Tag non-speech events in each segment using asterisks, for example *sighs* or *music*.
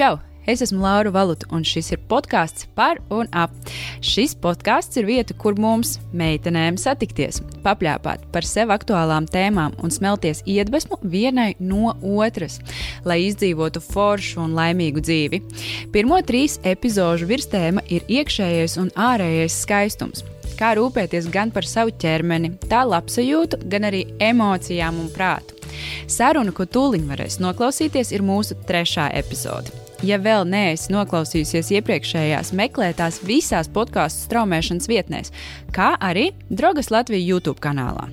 Čau! Es esmu Laura Valuta, un šis ir podkāsts par un ap. Šis podkāsts ir vieta, kur mums, meitenēm, satikties, papļāpāt par sev aktuālām tēmām un smelties iedvesmu vienai no otras, lai izdzīvotu foršu un laimīgu dzīvi. Pirmo trīs epizožu virstēma ir iekšējais un ārējais skaistums kā rūpēties gan par savu ķermeni, tā labsajūtu, gan arī emocijām un prātu. Saruna, ko tūlīt varēs noklausīties, ir mūsu trešā epizode. Ja vēl neesi noklausījusies iepriekšējās, meklē tās visās podkāstu straumēšanas vietnēs, kā arī Drogas Latvijas YouTube kanālā.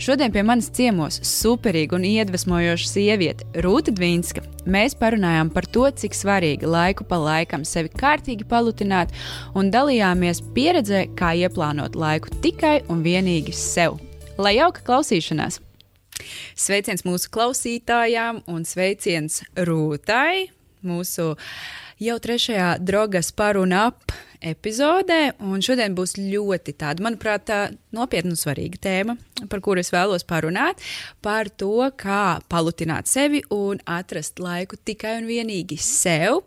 Šodien pie manis ciemos superīga un iedvesmojoša sieviete Rūta Dvīnska. Mēs parunājām par to, cik svarīgi laiku pa laikam sevi kārtīgi palutināt un dalījāmies pieredzē, kā ieplānot laiku tikai un vienīgi sev. Lai jauka klausīšanās! Sveiciens mūsu klausītājām un sveiciens Rūtai! Mūsu jau trešajā drogas paruna ap epizodē. Šodien būs ļoti tāda, manuprāt, nopietna un svarīga tēma, par kuru es vēlos parunāt. Par to, kā palutināt sevi un atrast laiku tikai un vienīgi sev.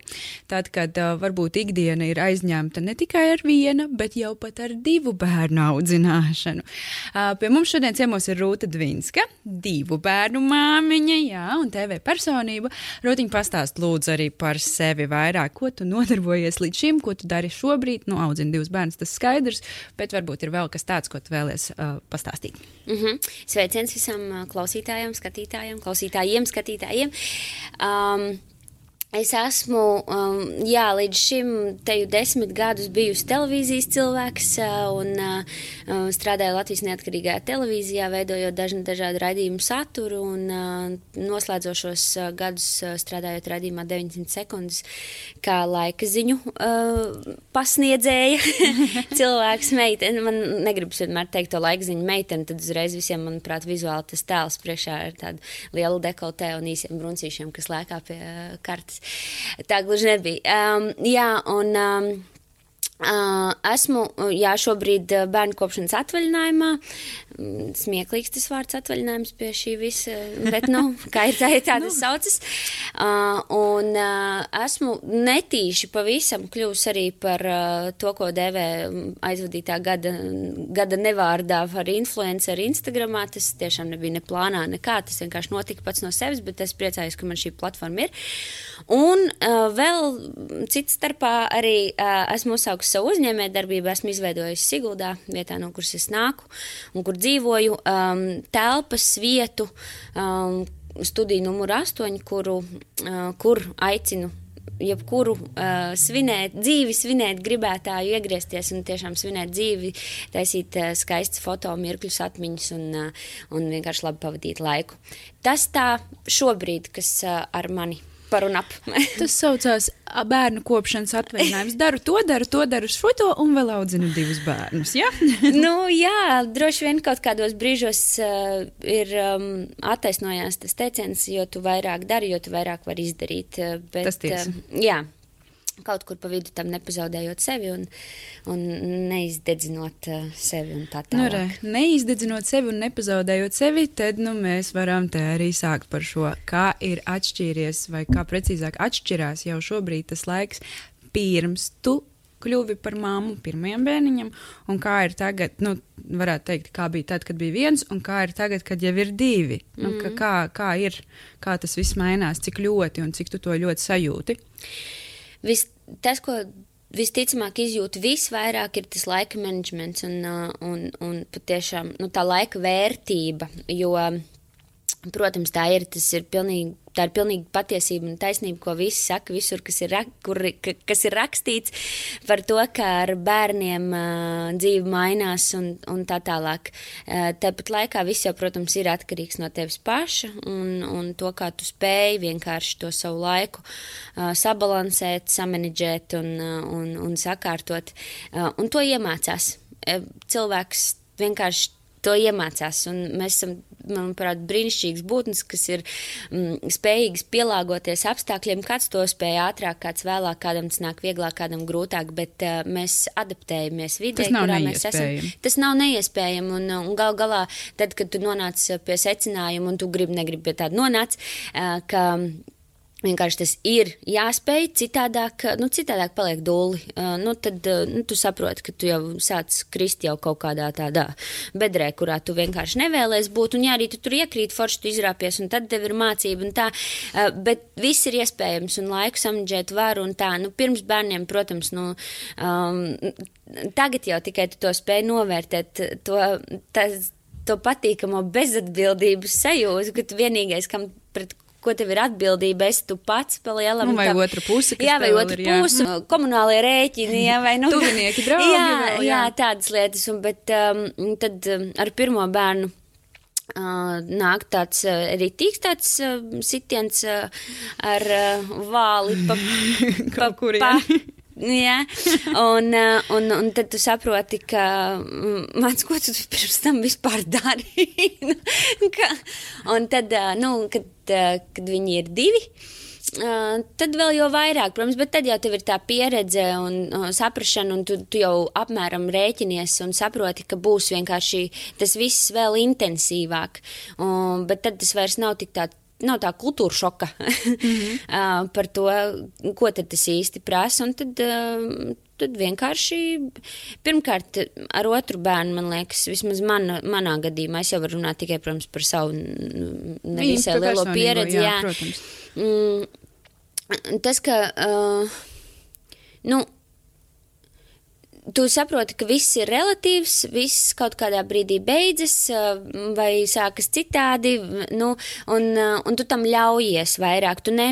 Tad, kad uh, varbūt ikdiena ir aizņemta ne tikai ar viena, bet jau pat ar divu bērnu audzināšanu. Uh, pie mums šodien ciemos ir Rūta Dvinska, divu bērnu māmiņa, jā, un TV personība. Rūtiņa pastāst lūdzu arī par sevi vairāk, ko tu nodarbojies līdz šim, ko tu dari šobrīd nu, audzina divus bērnus, tas skaidrs, bet varbūt ir vēl kas tāds, ko tu vēlies uh, pastāstīt. Mm -hmm. Sveiciens visam klausītājiem, skatītājiem, klausītājiem, skatītājiem. Um, Es esmu, um, jā, līdz šim te jau desmit gadus bijusi televīzijas cilvēks uh, un uh, strādāju Latvijas neatkarīgajā televīzijā, veidojot dažna, dažādu raidījumu saturu un uh, noslēdzošos uh, gadus uh, strādājot raidījumā 900 sekundes kā laika ziņu uh, pasniedzēja *laughs* cilvēks meitene. Man negribas vienmēr teikt to laika ziņu meiteni, tad uzreiz visiem, manuprāt, vizuāli tas tēls priekšā ir tāda liela dekoltē un īsiem bruncīšiem, kas lēkā pie uh, kartes tā gluži nebija. Um, jā, un um, esmu jā, šobrīd bērnu kopšanas atvaļinājumā. Smieklīgs tas vārds atvaļinājums pie šī visa, bet, nu, kā ir tā, ir tā *laughs* tas nu. saucas. Uh, un uh, esmu netīši pavisam kļūs arī par uh, to, ko dēvē aizvadītā gada, gada nevārdā par influenceru Instagramā. Tas tiešām nebija ne plānā, nekā. Tas vienkārši notika pats no sevis, bet es priecājos, ka man šī platforma ir. Un uh, vēl cits starpā arī uh, esmu uzsākusi savu uzņēmējdarbību esmu izveidojusi Siguldā, vietā, no kuras es nāku un kur dzīvoju, um, telpas vietu, um, studiju numuru 8, kuru, uh, kur aicinu jebkuru uh, svinēt, dzīvi svinēt, gribētāju iegriezties un tiešām svinēt dzīvi, taisīt uh, skaistas foto, mirkļus, atmiņas un, uh, un vienkārši labi pavadīt laiku. Tas tā šobrīd, kas uh, ar mani par un ap. *laughs* Tas saucās bērnu kopšanas atvaļinājums. Daru to, daru to, daru šo to un vēl audzinu divus bērnus. Ja? *laughs* nu, jā, droši vien kaut kādos brīžos uh, ir um, attaisnojās tas teiciens, jo tu vairāk dari, jo tu vairāk vari izdarīt. Bet, tas tiesa. Uh, jā kaut kur pa vidu tam nepazaudējot sevi un, un neizdedzinot uh, sevi un tā tālāk. Nu, re, neizdedzinot sevi un nepazaudējot sevi, tad nu, mēs varam te arī sākt par šo, kā ir atšķīries vai kā precīzāk atšķirās jau šobrīd tas laiks pirms tu kļuvi par māmu pirmajam bērniņam, un kā ir tagad, nu, varētu teikt, kā bija tad, kad bija viens, un kā ir tagad, kad jau ir divi. Mm. Nu, ka, mm. kā, kā ir, kā tas viss mainās, cik ļoti un cik tu to ļoti sajūti vis, tas, ko visticamāk izjūtu visvairāk, ir tas laika menedžments un, uh, un, un patiešām nu, tā laika vērtība. Jo, protams, tā ir, tas ir pilnīgi tā ir pilnīgi patiesība un taisnība, ko visi saka, visur, kas ir, kur, kas ir rakstīts par to, ka ar bērniem uh, dzīve mainās un, un tā tālāk. Uh, tāpat laikā viss jau, protams, ir atkarīgs no tevis paša un, un to, kā tu spēj vienkārši to savu laiku uh, sabalansēt, samanģēt un, uh, un, un sakārtot. Uh, un to iemācās. Uh, cilvēks vienkārši to iemācās. Un mēs esam, manuprāt, brīnišķīgas būtnes, kas ir mm, spējīgas pielāgoties apstākļiem. Kāds to spēja ātrāk, kāds vēlāk, kādam tas nāk vieglāk, kādam grūtāk, bet uh, mēs adaptējamies vidē, kurā mēs esam. Tas nav neiespējami. Un, un gal galā, tad, kad tu nonāc pie secinājuma un tu gribi, negribi pie tāda nonāc, uh, ka Vienkārši tas ir jāspēj, citādāk, nu, citādāk paliek dūli. Uh, nu, tad nu, tu saproti, ka tu jau sāc krist jau kaut kādā tādā bedrē, kurā tu vienkārši nevēlies būt. Un, ja arī tu tur iekrīt, forši tu izrāpies, un tad tev ir mācība. Tā, uh, bet viss ir iespējams, un laiku samģēt var. Tā, nu, pirms bērniem, protams, nu, um, tagad jau tikai tu to spēj novērtēt. To, tas, to patīkamo bezatbildības sajūtu, ka tu vienīgais, kam pret ko tev ir atbildība, esi tu pats pa lielam. Nu, vai tam, otra puse, jā, vai otra ir, puse, jā. komunālie rēķini, jā, vai nu. Tuvinieki, *laughs* draugi. Jā, vēl, jā. jā, tādas lietas, un, bet um, tad um, ar pirmo bērnu. Uh, nāk tāds uh, ritīgs tāds uh, sitiens uh, ar uh, vāli pa, *laughs* pa, pa, Jā, un, uh, un, un tad tu saproti, ka mm, mans, ko tu pirms tam vispār darīji. *laughs* Nu, un tad, uh, nu, kad, uh, kad viņi ir divi. Uh, tad vēl jau vairāk, protams, bet tad jau tev ir tā pieredze un uh, saprašana, un tu, tu jau apmēram rēķinies un saproti, ka būs vienkārši tas viss vēl intensīvāk. Uh, bet tad tas vairs nav tik tāds nav tā kultūra šoka *laughs* mm -hmm. par to, ko tas īsti prasa. Un tad, tad vienkārši, pirmkārt, ar otru bērnu, man liekas, vismaz man, manā gadījumā, es jau varu runāt tikai, protams, par savu nevisai lielo pieredzi. Jā, jā. Protams. Mm, tas, ka, uh, nu, tu saproti, ka viss ir relatīvs, viss kaut kādā brīdī beidzas vai sākas citādi, nu, un, un tu tam ļaujies vairāk. Tu, ne,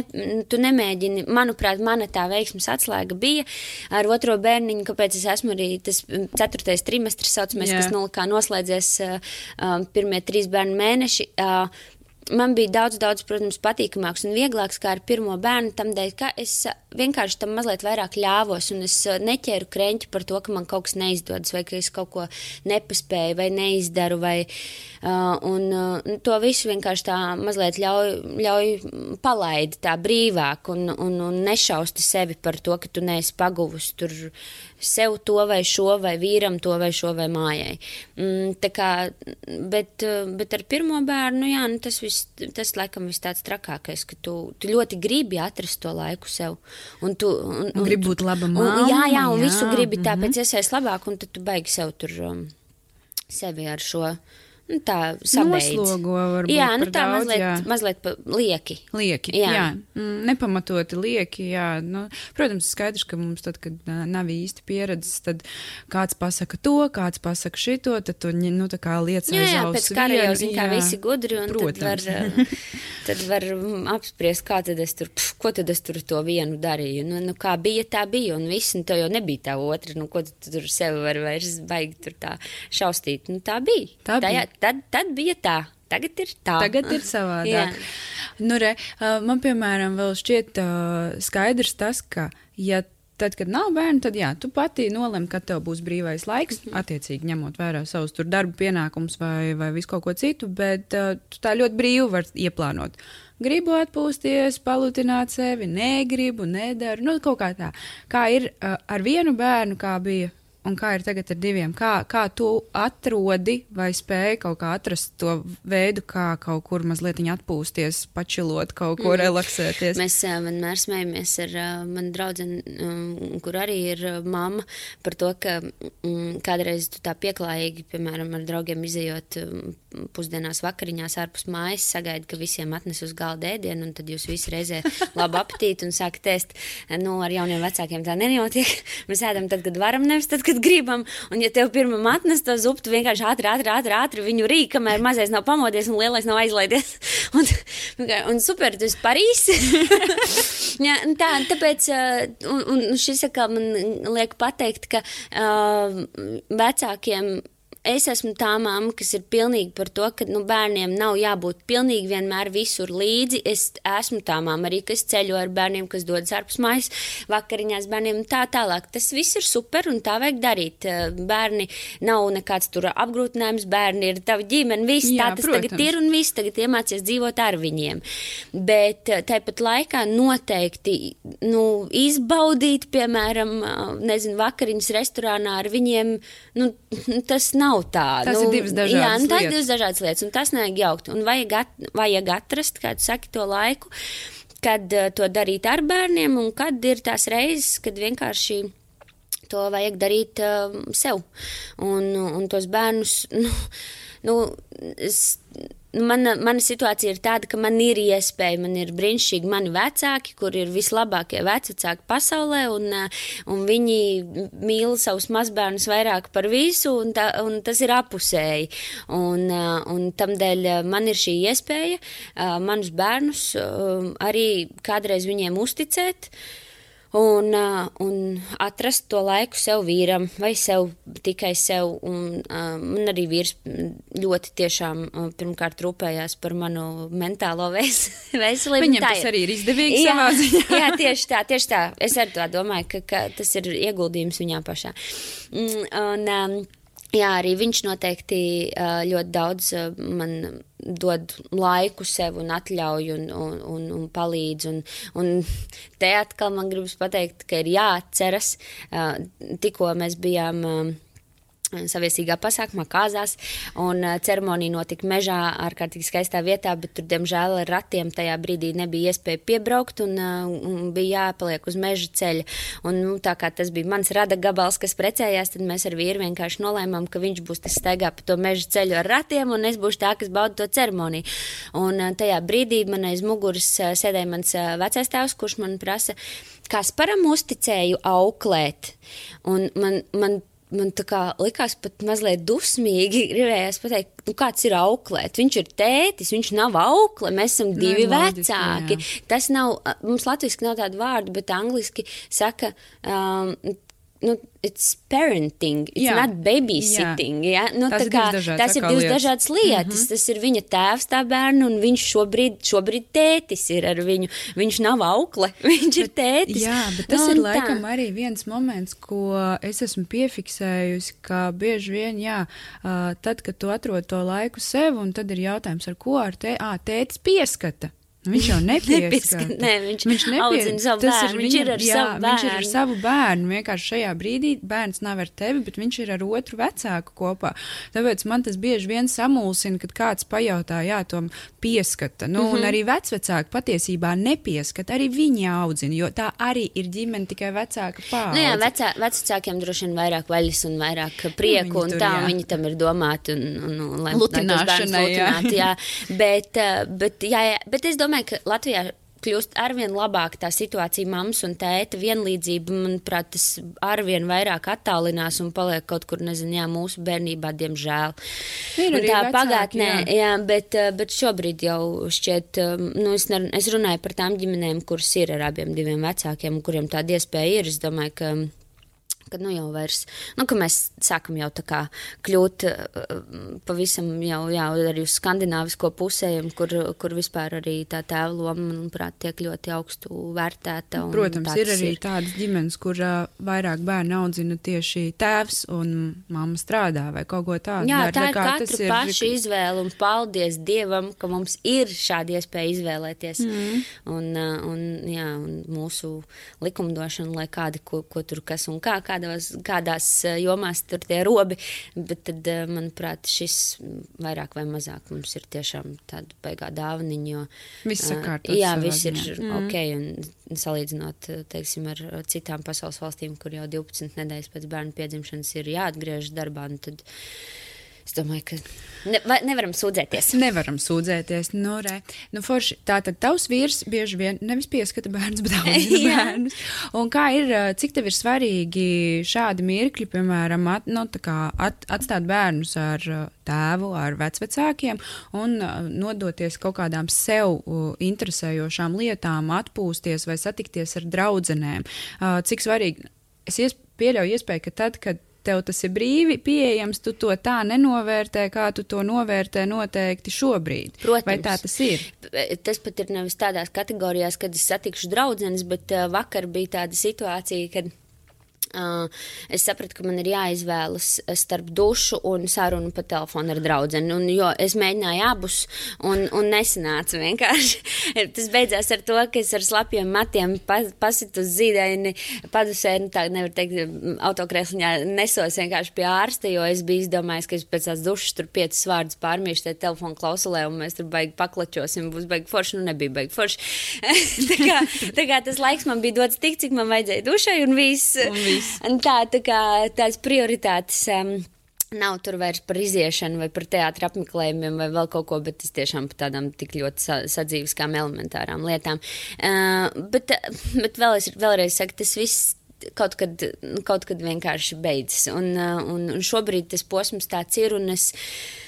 tu nemēģini, manuprāt, mana tā veiksmes atslēga bija ar otro bērniņu, kāpēc es esmu arī tas ceturtais trimestris, saucamies, Jā. kas nulikā noslēdzies pirmie trīs bērnu mēneši man bija daudz, daudz, protams, patīkamāks un vieglāks kā ar pirmo bērnu, tam dēļ, ka es vienkārši tam mazliet vairāk ļāvos, un es neķēru kreņķi par to, ka man kaut kas neizdodas, vai ka es kaut ko nepaspēju, vai neizdaru, vai uh, un, uh, to visu vienkārši tā mazliet ļauj, ļauj palaidi tā brīvāk un, un, un nešausti sevi par to, ka tu neesi paguvusi tur sev to vai šo, vai vīram to vai šo, vai mājai. Mm, tā kā, bet, bet ar pirmo bērnu, jā, nu, tas viss tas, laikam viss tāds trakākais, ka tu, tu ļoti gribi atrast to laiku sev. Un tu un, un, gribi būt laba māma. Un, jā, jā, un jā. visu gribi tāpēc mm -hmm. iesaist labāk, un tad tu baigi sev tur um, sevi ar šo nu, tā sabeidz. Noslogo varbūt Jā, nu tā daudz, mazliet, jā. mazliet lieki. Lieki, jā. jā. Mm, nepamatoti lieki, jā. Nu, protams, skaidrs, ka mums tad, kad nav īsti pieredzes, tad kāds pasaka to, kāds pasaka šito, tad tu, nu, tā kā lietas jā, jā, pēc kara jau zin, kā visi gudri, un protams. *laughs* tad var, tad var apspriest, kā tad es tur, pf, ko tad es tur to vienu darīju. Nu, nu kā bija, tā bija, un viss, un tev jau nebija tā otra, nu, ko tu tur sevi var vairs baigi tur tā šaustīt. Nu, tā bija. Tā bija. Tajā, tad, tad bija tā. Tagad ir tā. Tagad ir savādāk. nu, re, man, piemēram, vēl šķiet uh, skaidrs tas, ka, ja Tad, kad nav bērnu, tad jā, tu pati nolem, kad tev būs brīvais laiks, mhm. attiecīgi ņemot vērā savus darba pienākumus vai, vai visu kaut ko citu, bet uh, tu tā ļoti brīvi vari ieplānot. Gribu atpūsties, palutināt sevi, negribu, nedaru, nu, kaut kā tā. Kā ir uh, ar vienu bērnu, kā bija un kā ir tagad ar diviem? Kā, kā tu atrodi vai spēj kaut kā atrast to veidu, kā kaut kur mazliet atpūsties, pačilot, kaut ko mm. relaksēties? Mēs uh, vienmēr smējamies ar uh, manu draugu, um, kur arī ir uh, mamma, par to, ka um, kādreiz tu tā pieklājīgi, piemēram, ar draugiem izējot um, pusdienās, vakariņās ārpus mājas, sagaidi, ka visiem atnes uz galda ēdienu, un tad jūs visi reizē labu apetīti un sākat ēst. Nu, ar jauniem vecākiem tā nenotiek. Mēs ēdam tad, kad varam, nevis tad, kad kad gribam. Un, ja tev pirmā atnes to zupu, tu vienkārši ātri, ātri, ātri, ātri viņu rīk, kamēr mazais nav pamodies un lielais nav aizlaidies. *laughs* un, un super, tas ir Parīzs. *laughs* ja, tā, tāpēc, un, un šis atkal man liek pateikt, ka uh, vecākiem es esmu tā mamma, kas ir pilnīgi par to, ka nu, bērniem nav jābūt pilnīgi vienmēr visur līdzi. Es esmu tā mamma arī, kas ceļo ar bērniem, kas dodas ārpus mājas, vakariņās bērniem un tā tālāk. Tas viss ir super un tā vajag darīt. Eh, bērni nav nekāds tur apgrūtinājums, bērni ir tava ģimene, viss Jā, tā tas protams. tagad ir un viss tagad iemācies dzīvot ar viņiem. Bet eh, tāpat laikā noteikti nu, izbaudīt, piemēram, eh, nezinu, vakariņas restorānā ar viņiem, nu, *laughs* tas nav nav tā. Tas nu, ir divas dažādas jā, nu, lietas. Jā, tas ir divas dažādas lietas, un tas nevajag jaukt. Un vajag, at, vajag atrast, kā tu saki, to laiku kad uh, to darīt ar bērniem, un kad ir tās reizes, kad vienkārši to vajag darīt uh, sev. Un, un tos bērnus, *laughs* nu, nu es, Mana, mana situācija ir tāda, ka man ir iespēja, man ir brīnišķīgi mani vecāki, kur ir vislabākie vecāki pasaulē, un, un viņi mīl savus mazbērnus vairāk par visu, un, tā, un tas ir apusēji. Un, un tamdēļ man ir šī iespēja manus bērnus arī kādreiz viņiem uzticēt. Uh, un, un atrast to laiku sev vīram vai sev tikai sev. Un, man arī vīrs ļoti tiešām pirmkārt rūpējās par manu mentālo *laughs* ves veselību. Viņam tas arī ir izdevīgi jā, savā ziņā. *laughs* jā, tieši tā, tieši tā. Es arī tā domāju, ka, ka tas ir ieguldījums viņā pašā. Mm, un, um, Jā, arī viņš noteikti ļoti daudz man dod laiku sev un atļauj un, un, un, un palīdz. Un, un te atkal man gribas pateikt, ka ir jāatceras, tikko mēs bijām saviesīgā pasākumā, kāzās, un uh, ceremonija notika mežā, ārkārtīgi skaistā vietā, bet tur, diemžēl, ar ratiem tajā brīdī nebija iespēja piebraukt, un, uh, un bija jāpaliek uz meža ceļa. Un, nu, tā kā tas bija mans rada gabals, kas precējās, tad mēs ar vīru vienkārši nolēmām, ka viņš būs tas staigā pa to meža ceļu ar ratiem, un es būšu tā, kas bauda to ceremoniju. Un uh, tajā brīdī man aiz muguras sēdēja mans vecais tēvs, kurš man prasa, kas param uzticēju auklēt. Un man, man man likās pat mazliet dusmīgi. *laughs* Gribējās pateikt, nu, kāds ir auklēt. Viņš ir tētis, viņš nav aukle, mēs esam divi ne, vecāki. Jā. Tas nav, mums latviski nav tāda vārda, bet angliski saka, um, nu, it's parenting, it's jā. not babysitting. Jā. Ja? Nu, tas, kā, dažāds, tas ir divas lietas. dažādas lietas. Mm -hmm. Tas ir viņa tēvs, tā bērna, un viņš šobrīd, šobrīd tētis ir ar viņu. Viņš nav aukle, *laughs* viņš ir tētis. Jā, bet tas nu, ir laikam tā. arī viens moments, ko es esmu piefiksējusi, ka bieži vien, jā, tad, kad tu atrod to laiku sev, un tad ir jautājums, ar ko ar te, ā, tētis pieskata. Viņš jau *laughs* nepieskata. Nē, viņš, viņš nepieskata savu bērnu. Viņš ir ar jā, savu bērnu. Viņš ir ar savu bērnu. Vienkārši šajā brīdī bērns nav ar tevi, bet viņš ir ar otru vecāku kopā. Tāpēc man tas bieži vien samulsina, kad kāds pajautā, jā, to pieskata. Nu, mm -hmm. Un mhm. arī vecvecāki patiesībā nepieskata. Arī viņi audzina, jo tā arī ir ģimene tikai vecāka pāri. Nu, jā, vecā, vecākiem droši vien vairāk vaļas un vairāk prieku, nu, un tur, tā jā. viņi tam ir domāti. Un, un, un, lai, Lutināšanai, jā. Lutināt, jā. bet, eh, bet, jā, jā, bet es domāju, domāju, ka Latvijā kļūst arvien labāk tā situācija, mammas un tēta vienlīdzība, manuprāt, tas arvien vairāk attālinās un paliek kaut kur, nezinu, jā, mūsu bērnībā, diemžēl. Ir un tā vecāki, pagātnē, jā. jā, bet, eh, bet šobrīd jau šķiet, eh, nu, es, ne, es runāju par tām ģimenēm, kuras ir ar abiem diviem vecākiem, kuriem tāda iespēja ir. Es domāju, ka Kad nu jau vairs, nu, ka mēs sākam jau tā kā kļūt uh, pavisam jau, jau arī uz skandināvisko pusēm, kur, kur vispār arī tā tēva loma, manuprāt, tiek ļoti augstu vērtēta. Protams, ir arī ir. tādas ģimenes, kur uh, vairāk bērnu audzina tieši tēvs un mamma strādā vai kaut ko tādu. Jā, tā ir katra ir... paša izvēle un paldies Dievam, ka mums ir šāda iespēja izvēlēties. Mm. Un, un, jā, un mūsu likumdošana, lai kādi, ko, ko tur kas un kā, kā kādos, kādās eh, jomās tur tie robi, bet tad, eh, manuprāt, šis vairāk vai mazāk mums ir tiešām tāda baigā dāvaniņa, jo viss sakārtots. Jā, viss ir mm. ok, un salīdzinot, teiksim, ar citām pasaules valstīm, kur jau 12 nedēļas pēc bērnu piedzimšanas ir jāatgriežas darbā, un tad Es domāju, ka ne, nevaram sūdzēties. Nevaram sūdzēties. Nu, re. nu, forši, tā tad tavs vīrs bieži vien nevis pieskata bērnus, bet audzina *laughs* bērnus. Un kā ir, cik tev ir svarīgi šādi mirkļi, piemēram, at, nu, at, atstāt bērnus ar tēvu, ar vecvecākiem un nodoties kaut kādām sev interesējošām lietām, atpūsties vai satikties ar draudzenēm. Cik svarīgi? Es ies, pieļauju iespēju, ka tad, kad tev tas ir brīvi pieejams, tu to tā nenovērtē, kā tu to novērtē noteikti šobrīd. Protams. Vai tā tas ir? Tas pat ir nevis tādās kategorijās, kad es satikšu draudzenes, bet uh, vakar bija tāda situācija, kad es sapratu, ka man ir jāizvēlas starp dušu un sarunu pa telefonu ar draugu. Jo es mēģināju abus, un, un nesanāca vienkārši. *laughs* Tas beidzās ar to, ka es ar slapjiem matiem pas, pasitu uz zīdaini, padusē, nu, tā nevar teikt, autokrēsliņā nesos vienkārši pie ārsta, jo es biju izdomājis, ka es pēc tās dušas tur piecas vārdus pārmīšu tajā telefonu klausulē, un mēs tur baigi paklačosim, būs baigi forši, nu nebija baigi forši. *laughs* tā, kā, tā kā tas laiks man bija dots tik, cik man vajadzēja dušai, un viss. Un viss tā, tā kā tās prioritātes. Um, Nav tur vairs par iziešanu vai par teātrus apmeklējumiem vai vēl kaut ko, bet tas tiešām par tādām tik ļoti sa sadzīviskām, elementārām lietām. Uh, bet, bet vēlreiz, vēlreiz saku, tas viss kaut kad, kaut kad vienkārši beidzas. Un, un, un šobrīd tas posms tāds ir. Es, Uh,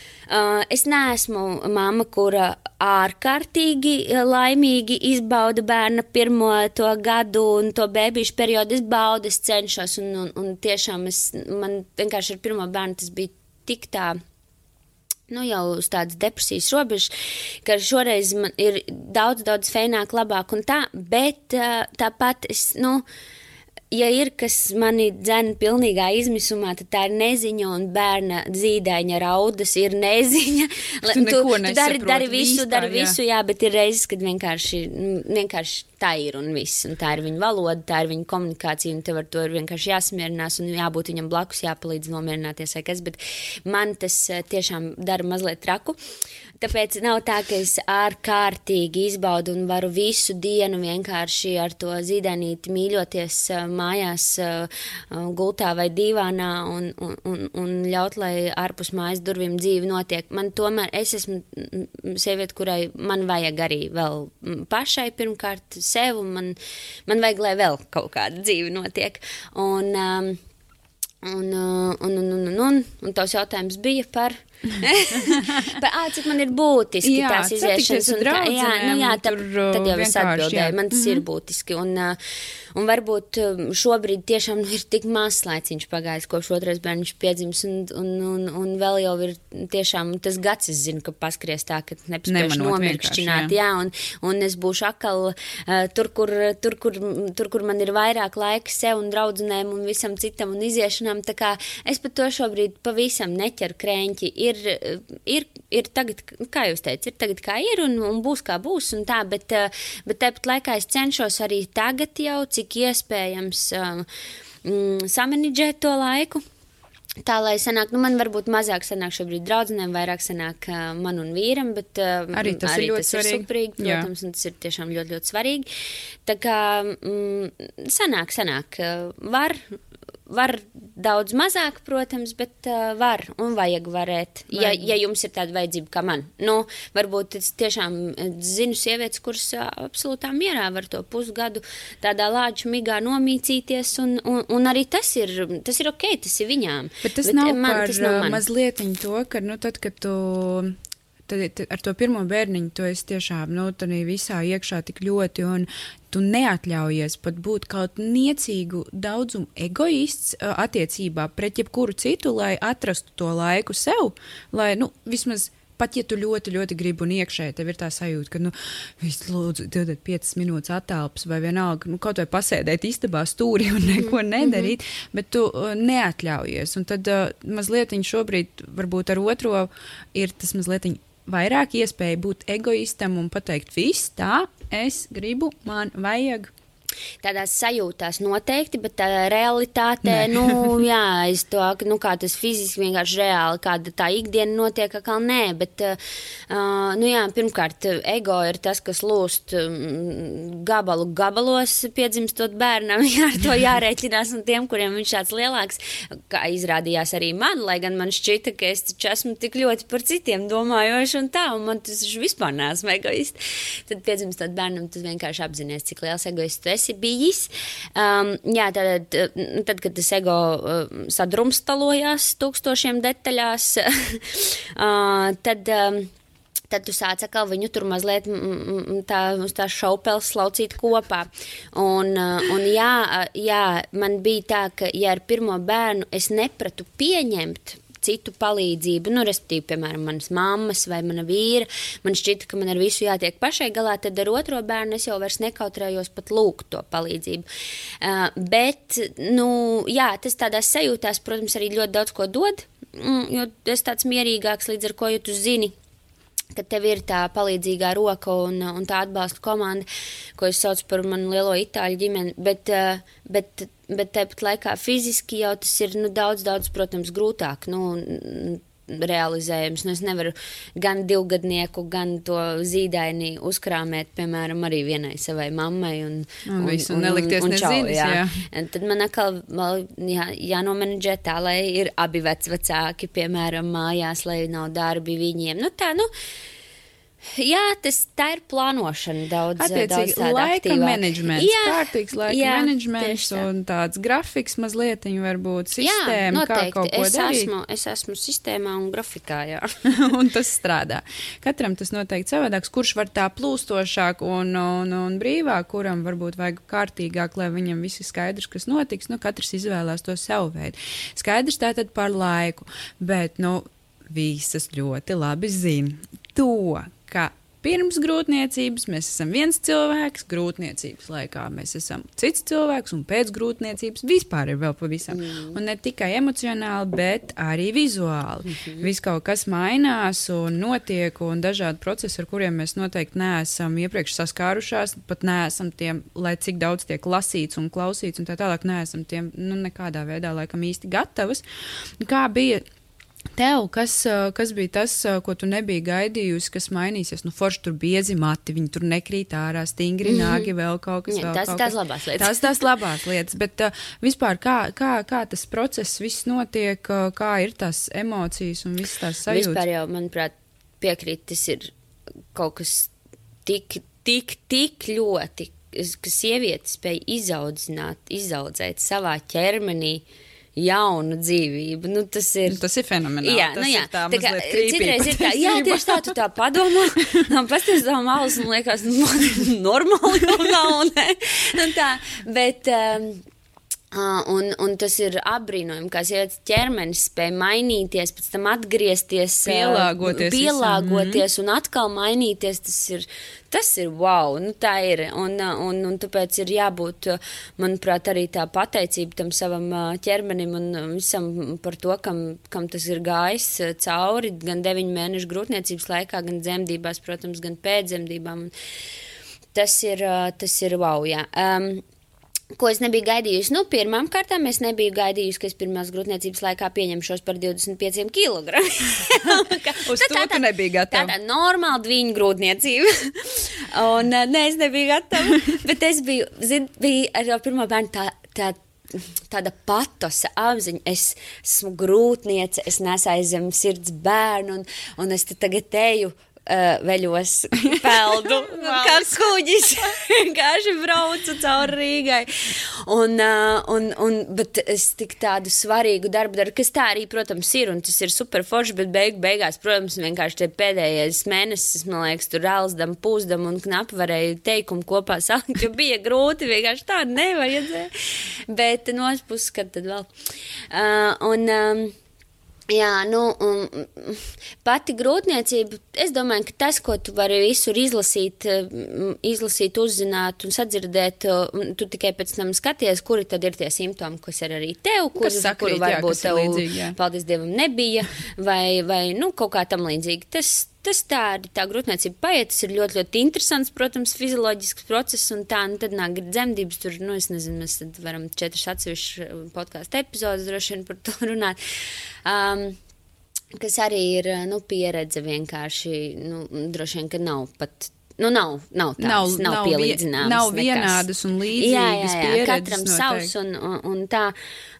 es neesmu mamma, kura ārkārtīgi laimīgi izbauda bērna pirmo to gadu un to bērnu periodu. Es baudu, es cenšos, un, un, un tiešām es, man vienkārši ar pirmo bērnu tas bija tik tā nu, jau uz tādas depresijas robežas, ka šoreiz man ir daudz, daudz feināk, labāk un tā, bet uh, tāpat es, nu, uh, ja ir kas mani dzēna pilnīgā izmisumā, tad tā ir neziņa un bērna zīdaiņa raudas ir neziņa. Tu, tu, tu dari, dari visu, vispār, dari visu, jā. jā, bet ir reizes, kad vienkārši, vienkārši tā ir un viss. Un tā ir viņa valoda, tā ir viņa komunikācija, un tev ar to ir vienkārši jāsamierinās un jābūt viņam blakus, jāpalīdz nomierināties vai kas, bet man tas eh, tiešām dara mazliet traku. Uh, Tāpēc nav tā, ka es ārkārtīgi izbaudu un varu visu dienu vienkārši ar to zīdainīti mīļoties mājās, gultā vai divānā un, un, un, un ļaut, lai ārpus mājas durvīm dzīve notiek. Man tomēr es esmu sieviete, kurai man vajag arī vēl pašai pirmkārt sev, un man, man vajag, lai vēl kaut kāda dzīve notiek. Un, um, Un, un, un, un, un, un, un tavs jautājums bija par *laughs* Bet, ā, cik man ir būtiski jā, tās iziešanas. Un, tā, jā, nu, jā tā, tad jau es atbildēju, man tas mm -hmm. ir būtiski. Un, un varbūt šobrīd tiešām nu, ir tik mazs laiciņš pagājis, kopš otrais bērns piedzims, un, un, un, un vēl jau ir tiešām tas gads, es zinu, ka paskries tā, ka nepaspēšu nomirkšķināt, jā, un, un es būšu akal uh, tur, kur, tur, kur, tur, kur man ir vairāk laika sev un draudzenēm un visam citam un iziešanām, tā kā es pat to šobrīd pavisam neķeru krēņķi ir, ir, ir tagad, kā jūs teicat, ir tagad kā ir un, un būs kā būs un tā, bet, bet tāpat laikā es cenšos arī tagad jau, cik iespējams, um, samanģēt to laiku. Tā lai sanāk, nu man varbūt mazāk sanāk šobrīd draudzenēm, vairāk sanāk uh, man un vīram, bet uh, arī tas arī ir ļoti tas svarīgi. Ir suprīgi, protams, un tas ir tiešām ļoti, ļoti svarīgi. Tā kā mm, sanāk, sanāk, uh, var Var daudz mazāk, protams, bet uh, var un vajag varēt, ja, ja jums ir tāda vajadzība kā man. Nu, varbūt es tiešām zinu sievietes, kuras uh, absolūtā mierā var to pusgadu tādā lāču migā nomīcīties, un, un, un arī tas ir, tas ir ok, tas ir viņām. Bet tas bet nav man, par tas nav man. mazliet to, ka, nu, tad, kad tu tad ar to pirmo bērniņu tu esi tiešām nu, visā iekšā tik ļoti, un tu neatļaujies pat būt kaut niecīgu daudzumu egoists attiecībā pret jebkuru citu, lai atrastu to laiku sev, lai, nu, vismaz pat ja tu ļoti, ļoti gribi un iekšēji tev ir tā sajūta, ka, nu, viss lūdzu, dodiet piecas minūtes attālpas vai vienalga, nu, kaut vai pasēdēt istabā stūri un *laughs* neko mhm. nedarīt, mm -hmm. bet tu uh, neatļaujies. Un tad uh, mazliet šobrīd, varbūt ar otro, ir tas mazliet vairāk iespēja būt egoistam un pateikt, viss tā, es gribu, man vajag, Tādās sajūtās noteikti, bet tā realitātē, Nē. nu, jā, es to, nu, kā tas fiziski vienkārši reāli, kāda tā ikdiena notiek, kā nē, bet, uh, nu, jā, pirmkārt, ego ir tas, kas lūst gabalu gabalos piedzimstot bērnam, *laughs* jā, ar to jārēķinās, un tiem, kuriem viņš tāds lielāks, kā izrādījās arī man, lai gan man šķita, ka es taču esmu tik ļoti par citiem domājoši un tā, un man tas vispār neesmu egoists. Tad piedzimstot bērnam, tas vienkārši apzinies, cik liels egoists tu esi esi bijis. Um, jā, tad, tad, kad tas ego uh, sadrumstalojās tūkstošiem detaļās, uh, *laughs* tad. Um, tad tu sāc atkal viņu tur mazliet tā, tā šaupels slaucīt kopā. Un, uh, un jā, jā, man bija tā, ka ja ar pirmo bērnu es nepratu pieņemt citu palīdzību, nu, respektīvi, piemēram, manas mammas vai mana vīra, man šķita, ka man ar visu jātiek pašai galā, tad ar otro bērnu es jau vairs nekautrējos pat lūgt to palīdzību. Uh, bet, nu, jā, tas tādās sajūtās, protams, arī ļoti daudz ko dod, mm, jo es tāds mierīgāks līdz ar ko, ja tu zini, ka tev ir tā palīdzīgā roka un, un tā atbalsta komanda, ko es saucu par manu lielo itāļu ģimeni. Bet, eh, bet, bet tāpat laikā fiziski jau tas ir nu, daudz, daudz, protams, grūtāk. Nu, realizējams. Nu, es nevaru gan divgadnieku, gan to zīdaini uzkrāmēt, piemēram, arī vienai savai mammai. Un, un, un, un nelikties un, un čau, nezinis, jā. Jā. Tad man atkal jā, jānomenedžē tā, lai ir abi vecvecāki, piemēram, mājās, lai nav darbi viņiem. Nu, tā, nu, Jā, tas tā ir plānošana daudz. Attiecīgi, daudz laika aktīvāk. menedžments, Jā, kārtīgs laika jā, menedžments tā. un tāds grafiks mazliet, varbūt sistēma, jā, kā noteikti. kaut ko es darīt. Esmu, es esmu sistēmā un grafikā, jā. *laughs* un tas strādā. Katram tas noteikti savādāks, kurš var tā plūstošāk un, un, un brīvāk, kuram varbūt vajag kārtīgāk, lai viņam viss ir skaidrs, kas notiks. Nu, katrs izvēlās to savu veidu. Skaidrs tātad par laiku, bet, nu, visas ļoti labi zina to, ka Pirms grūtniecības mēs esam viens cilvēks, grūtniecības laikā mēs esam cits cilvēks, un pēc grūtniecības vispār ir vēl pavisam. Mm. Un ne tikai emocionāli, bet arī vizuāli. Mm -hmm. Viss kaut kas mainās un notiek, un dažādi procesi, ar kuriem mēs noteikti neesam iepriekš saskārušās, pat neesam tiem, lai cik daudz tiek lasīts un klausīts, un tā tālāk, neesam tiem nu, nekādā veidā laikam īsti gatavas. Kā bija? Tev, kas, kas bija tas, ko tu nebiji gaidījusi, kas mainīsies? Nu, forši tur biezi mati, viņi tur nekrīt ārā, stingri Mhm. nāgi, vēl kaut kas vēl tās ir tās labās lietas. Tās tās labās lietas, bet uh, vispār kā, kā, kā tas process viss notiek, uh, kā ir tās emocijas un visas tās sajūtas? Vispār jau, manuprāt, piekrīt, tas ir kaut kas tik, tik, tik ļoti, ka sieviete spēj izaudzināt, izaudzēt savā ķermenī jaunu dzīvību. Nu, tas ir. Tas ir fenomenāli. Jā, tas nu jā, ir tā, tā kā, citreiz ir tā, jā, tieši tā, tu tā padomā, *laughs* un pasties tā malas, un liekas, nu, *laughs* normāli jau nav, ne? Nu, tā, bet, um, Uh, un, un tas ir apbrīnojami, kā sievietes ķermenis spēja mainīties, pēc tam atgriezties, Pielāgoties pielāgoties un atkal mainīties. Tas ir, tas ir wow, nu tā ir. Un, un, un tāpēc ir jābūt, manuprāt, arī tā pateicība tam savam ķermenim un visam par to, kam, kam tas ir gājis cauri gan deviņu mēnešu grūtniecības laikā, gan dzemdībās, protams, gan pēcdzemdībām. Tas ir, tas ir wow, jā. Um, Ko es nebiju gaidījusi? Nu, pirmām kārtām es nebiju gaidījusi, ka es pirmās grūtniecības laikā pieņemšos par 25 kg. *laughs* Uz to tu nebiji gatava. Tāda normāla dviņu grūtniecība. *laughs* Un, uh, nē, es nebiju gatava. bet es biju, zin, bija ar pirmo bērnu tā. tā Tāda patosa apziņa, es esmu grūtniece, es nesu aiz zem sirds bērnu, un, un es tagad eju uh, veļos *laughs* peldu, kā kuģis. *laughs* Vienkārši braucu cauri Rīgai. Un, uh, un, un, bet es tik tādu svarīgu darbu daru, kas tā arī, protams, ir, un tas ir super forši, bet beig, beigās, protams, vienkārši tie pēdējais mēnesis, man liekas, tur rāldam, pūzdam un knapi varēja teikumu kopā salikt, jo bija grūti, vienkārši tā nevajadzēja. Bet no otras puses, kad tad vēl. Uh, un, um, Jā, nu, um, pati grūtniecība, es domāju, ka tas, ko tu vari visur izlasīt, um, izlasīt, uzzināt un sadzirdēt, um, tu tikai pēc tam skaties, kuri tad ir tie simptomi, kas ir arī tev, kuri, Kas sakrīt, kuri jā, varbūt ir tev, līdzīgi, jā. paldies Dievam, nebija, vai, vai nu, kaut kā tam līdzīgi. Tas, tas tā ir, tā grūtniecība paiet, tas ir ļoti, ļoti interesants, protams, fizioloģisks process, un tā, nu, tad nāk dzemdības, tur, nu, es nezinu, mēs varam četras atsevišķas podkāstu epizodes droši vien par to *laughs* runāt. Um, kas arī ir nu, pieredze vienkārši, nu, droši vien, ka nav pat. Nu, nav, nav tādas, nav, nav, nav pielīdzināmas. Nav nekas. vienādas un līdzīgas Jā, jā, jā pieredzes katram noteikti. savs un, un, un tā.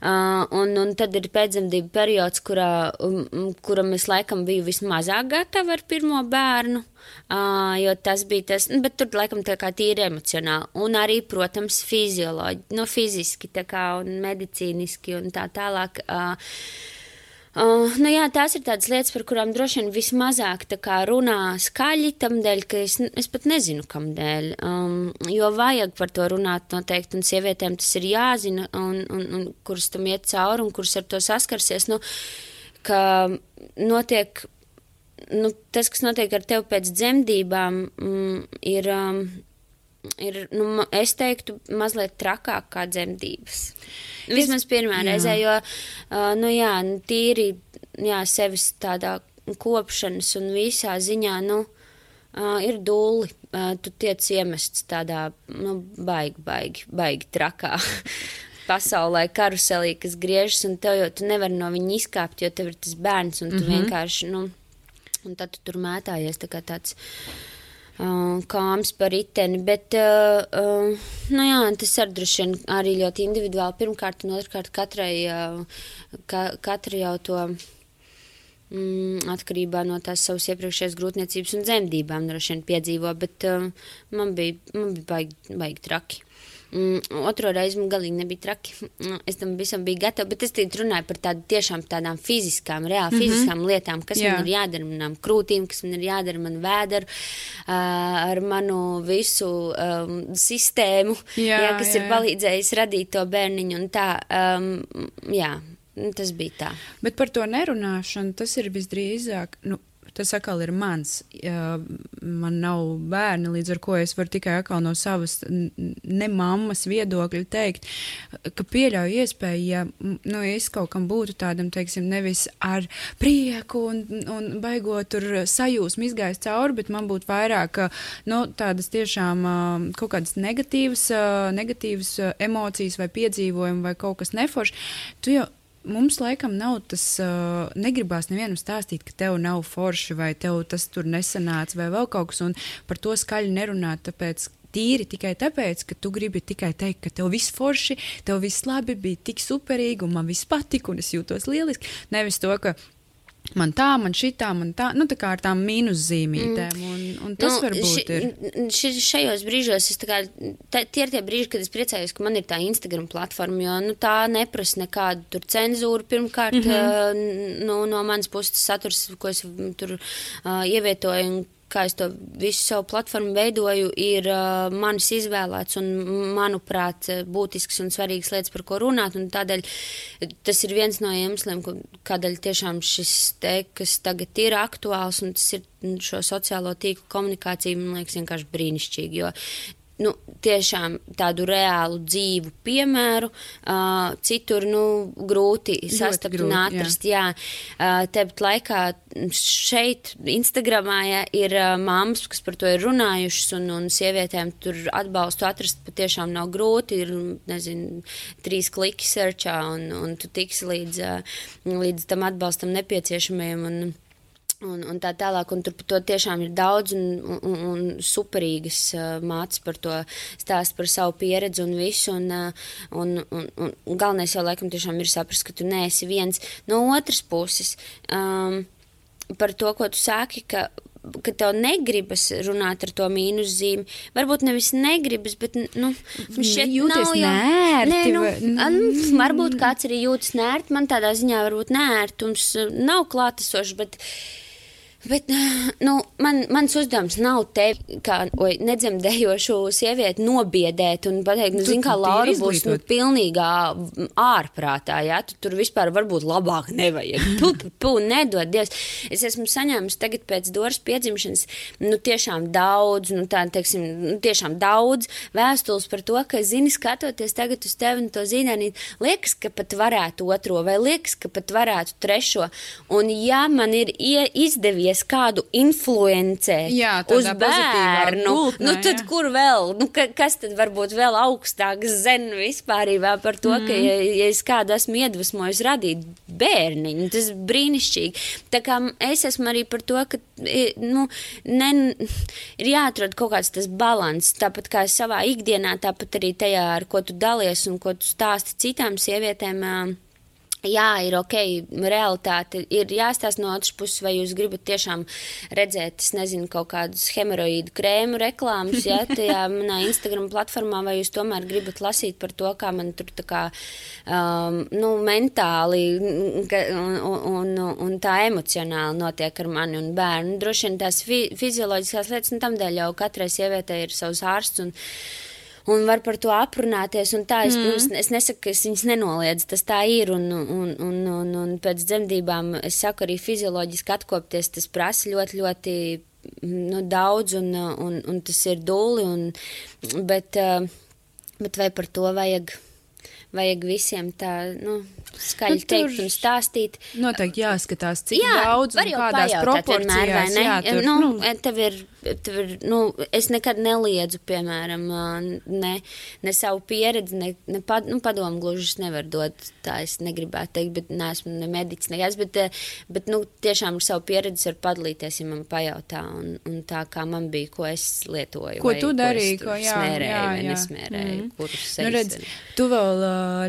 Uh, un, un tad ir pēcdzemdību periods, kurā, um, kuram es laikam biju vismazāk gatava ar pirmo bērnu. Uh, jo tas bija tas, nu, bet tur laikam tā kā tīri emocionāli. Un arī, protams, fizioloģi, no fiziski tā kā un medicīniski un tā tālāk. Uh, Uh, nu jā, tās ir tādas lietas, par kurām droši vien vismazāk runā skaļi, tam dēļ, ka es, es pat nezinu, kam dēļ. Um, jo vajag par to runāt noteikti, un sievietēm tas ir jāzina, un, un, un kuras tam iet cauri, un kuras ar to saskarsies. Nu, ka notiek, nu, tas, kas notiek ar tevi pēc dzemdībām, mm, ir. Um, ir, nu, es teiktu, mazliet trakāk kā dzemdības. Vismaz pirmā jā. reizē, jo, uh, nu jā, nu, tīri, jā, sevis tādā kopšanas un visā ziņā, nu, uh, ir dūli. Uh, tu tiec iemests tādā, nu, baigi, baigi, baigi trakā. *laughs* pasaulē karuselī, kas griežas, un tev jau tu nevari no viņa izkāpt, jo tev ir tas bērns, un tu mm -hmm. vienkārši, nu, un tad tu tur mētājies tā kā tāds uh, kāms par riteni, bet, nu jā, tas ar droši vien arī ļoti individuāli. Pirmkārt, un otrkārt, katrai, ka, katra jau to mm, atkarībā no tās savas iepriekšējās grūtniecības un dzemdībām droši vien piedzīvo, bet man bija, man bija baigi, baigi traki. Mm, otro reizi man galīgi nebija traki. Mm, es tam visam biju gatava, bet es runāju par tādu tiešām tādām fiziskām, reāli mm -hmm. fiziskām lietām, kas Jā. man ir jādara manām krūtīm, kas man ir jādara man vēderu, uh, ar manu visu um, sistēmu, jā, jā, kas jā. ir palīdzējis radīt to bērniņu un tā. Um, jā, Tas bija tā. Bet par to nerunāšanu tas ir visdrīzāk. Nu, tas atkal ir mans. Man nav bērni, līdz ar to es varu tikai no savas ne mammas viedokļa teikt, ka pieļauju iespēju, ja nu, es kaut kam būtu tādam, teiksim, nevis ar prieku un, un baigot tur sajūsmu izgājis cauri, bet man būtu vairāk nu, tādas tiešām kaut kādas negatīvas, negatīvas emocijas vai piedzīvojumi vai kaut kas neforšs. Tu jau mums laikam nav tas, uh, negribās nevienam stāstīt, ka tev nav forši vai tev tas tur nesanāca vai vēl kaut kas, un par to skaļi nerunāt, tāpēc. Tīri tikai tāpēc, ka tu gribi tikai teikt, ka tev viss forši, tev viss labi, bija tik superīgi, un man viss patika, un es jūtos lieliski. Nevis to, ka Man tā, man šitā, man tā, nu tā kā ar tām mīnuszīmītēm. Mm. Un, un tas nu, varbūt ši, ir. Ši, šajos brīžos, kā, tā, tie ir tie brīži, kad es priecājos, ka man ir tā Instagram platforma, jo nu, tā neprasa nekādu cenzūru. Pirmkārt, mm -hmm. nu, no manas puses saturs, ko es tur uh, ievietoju kā es to visu savu platformu veidoju, ir uh, manis izvēlēts un, manuprāt, būtisks un svarīgs lietas, par ko runāt. Tādēļ tas ir viens no iemesliem, kādēļ tiešām šis te, kas tagad ir aktuāls, un tas ir šo sociālo tīklu komunikācija, man liekas, vienkārši brīnišķīgi. Jo nu, tiešām tādu reālu dzīvu piemēru, uh, citur nu, grūti sastapt grūti, un atrast. Jā. Jā. Uh, Tepat laikā šeit, Instagramā, ja, ir uh, mammas, kas par to ir runājušas, un, un sievietēm tur atbalstu atrast patiešām nav grūti. Ir, nezinu, trīs kliki searchā, un, un tu tiksi līdz, uh, līdz tam atbalstam nepieciešamajam. Un, Un, un tā tālāk, un tur to tiešām ir daudz un, un, un superīgas uh, mācības par to stāst par savu pieredzi un visu. Un, uh, un, un, un, un galvenais jau laikam tiešām ir saprast, ka tu neesi viens no otras puses. Um, par to, ko tu sāki, ka ka tev negribas runāt ar to mīnuszīmi. Varbūt nevis negribas, bet, nu, šeit jūtas jau nērti. Nē, nu, mm. Varbūt kāds arī jūtas nērti, man tādā ziņā varbūt nērtums nav klātesošs, bet Bet *sighs* nu, man, mans uzdevums nav te, kā oi, nedzemdējošu sievieti, nobiedēt un pateikt, nu, zini, kā Laura būs nu, pilnīgā ārprātā. Ja? Tu tur vispār varbūt labāk *laughs* nevajag. Tu, tu, tu nedod Dievs. Es esmu saņēmis tagad pēc Doras piedzimšanas, nu, tiešām daudz, nu, tā, teiksim, nu, tiešām daudz vēstules par to, ka, zini, skatoties tagad uz tevi un to zīdainīt, liekas, ka pat varētu otro vai liekas, ka pat varētu trešo. Un ja man ir izdevies izvēlējies kādu influencēt jā, uz bērnu, gultnē, nu tad jā. kur vēl, nu, ka, kas tad varbūt vēl augstāks zen vispārībā par to, mm. ka ja, ja es kādu esmu iedvesmojis radīt bērniņu, tas brīnišķīgi. Tā kā es esmu arī par to, ka, nu, ne, ir jāatrod kaut kāds tas balans, tāpat kā savā ikdienā, tāpat arī tajā, ar ko tu dalies un ko tu stāsti citām sievietēm. Uh, Jā, ir ok, realitāte ir jāstāsta no otras puses, vai jūs gribat tiešām redzēt, es nezinu, kaut kādus hemoroīdu krēmu reklāmas, ja *laughs* tajā manā Instagram platformā, vai jūs tomēr gribat lasīt par to, kā man tur tā kā, um, nu, mentāli un, un, un tā emocionāli notiek ar mani un bērnu. Droši vien tās fi fizioloģiskās lietas, nu, tam dēļ jau katrai sievietei ir savs ārsts un, un var par to aprunāties. Tā, es, mm. protams, es nesaku, ka es viņas nenoliedzu, tas tā ir. Un, un, un, un, un pēc dzemdībām es saku, arī fizioloģiski atkopties, tas prasa ļoti, ļoti nu, daudz, un, un, un tas ir dūli. Un, bet, bet vai par to vajag? Vajag visiem tā, nu, skaļi nu, teikt un stāstīt. Noteikti jāskatās, cik jā, daudz un kādās proporcijās. Vienmēr, jā, tur, nu, nu. Tev ir Tev ir, nu, es nekad neliedzu, piemēram, ne, ne savu pieredzi, ne, ne pad, nu, padomu gluži es nevaru dot, tā es negribētu teikt, bet neesmu ne mediķis, nekas, bet, bet, nu, tiešām ar savu pieredzi var padalīties, ja man pajautā, un, un tā kā man bija, ko es lietoju. Ko tu darīji, ko, jā, smērēju, jā, jā. nesmērēju, mm. kurus nu, redz, tu vēl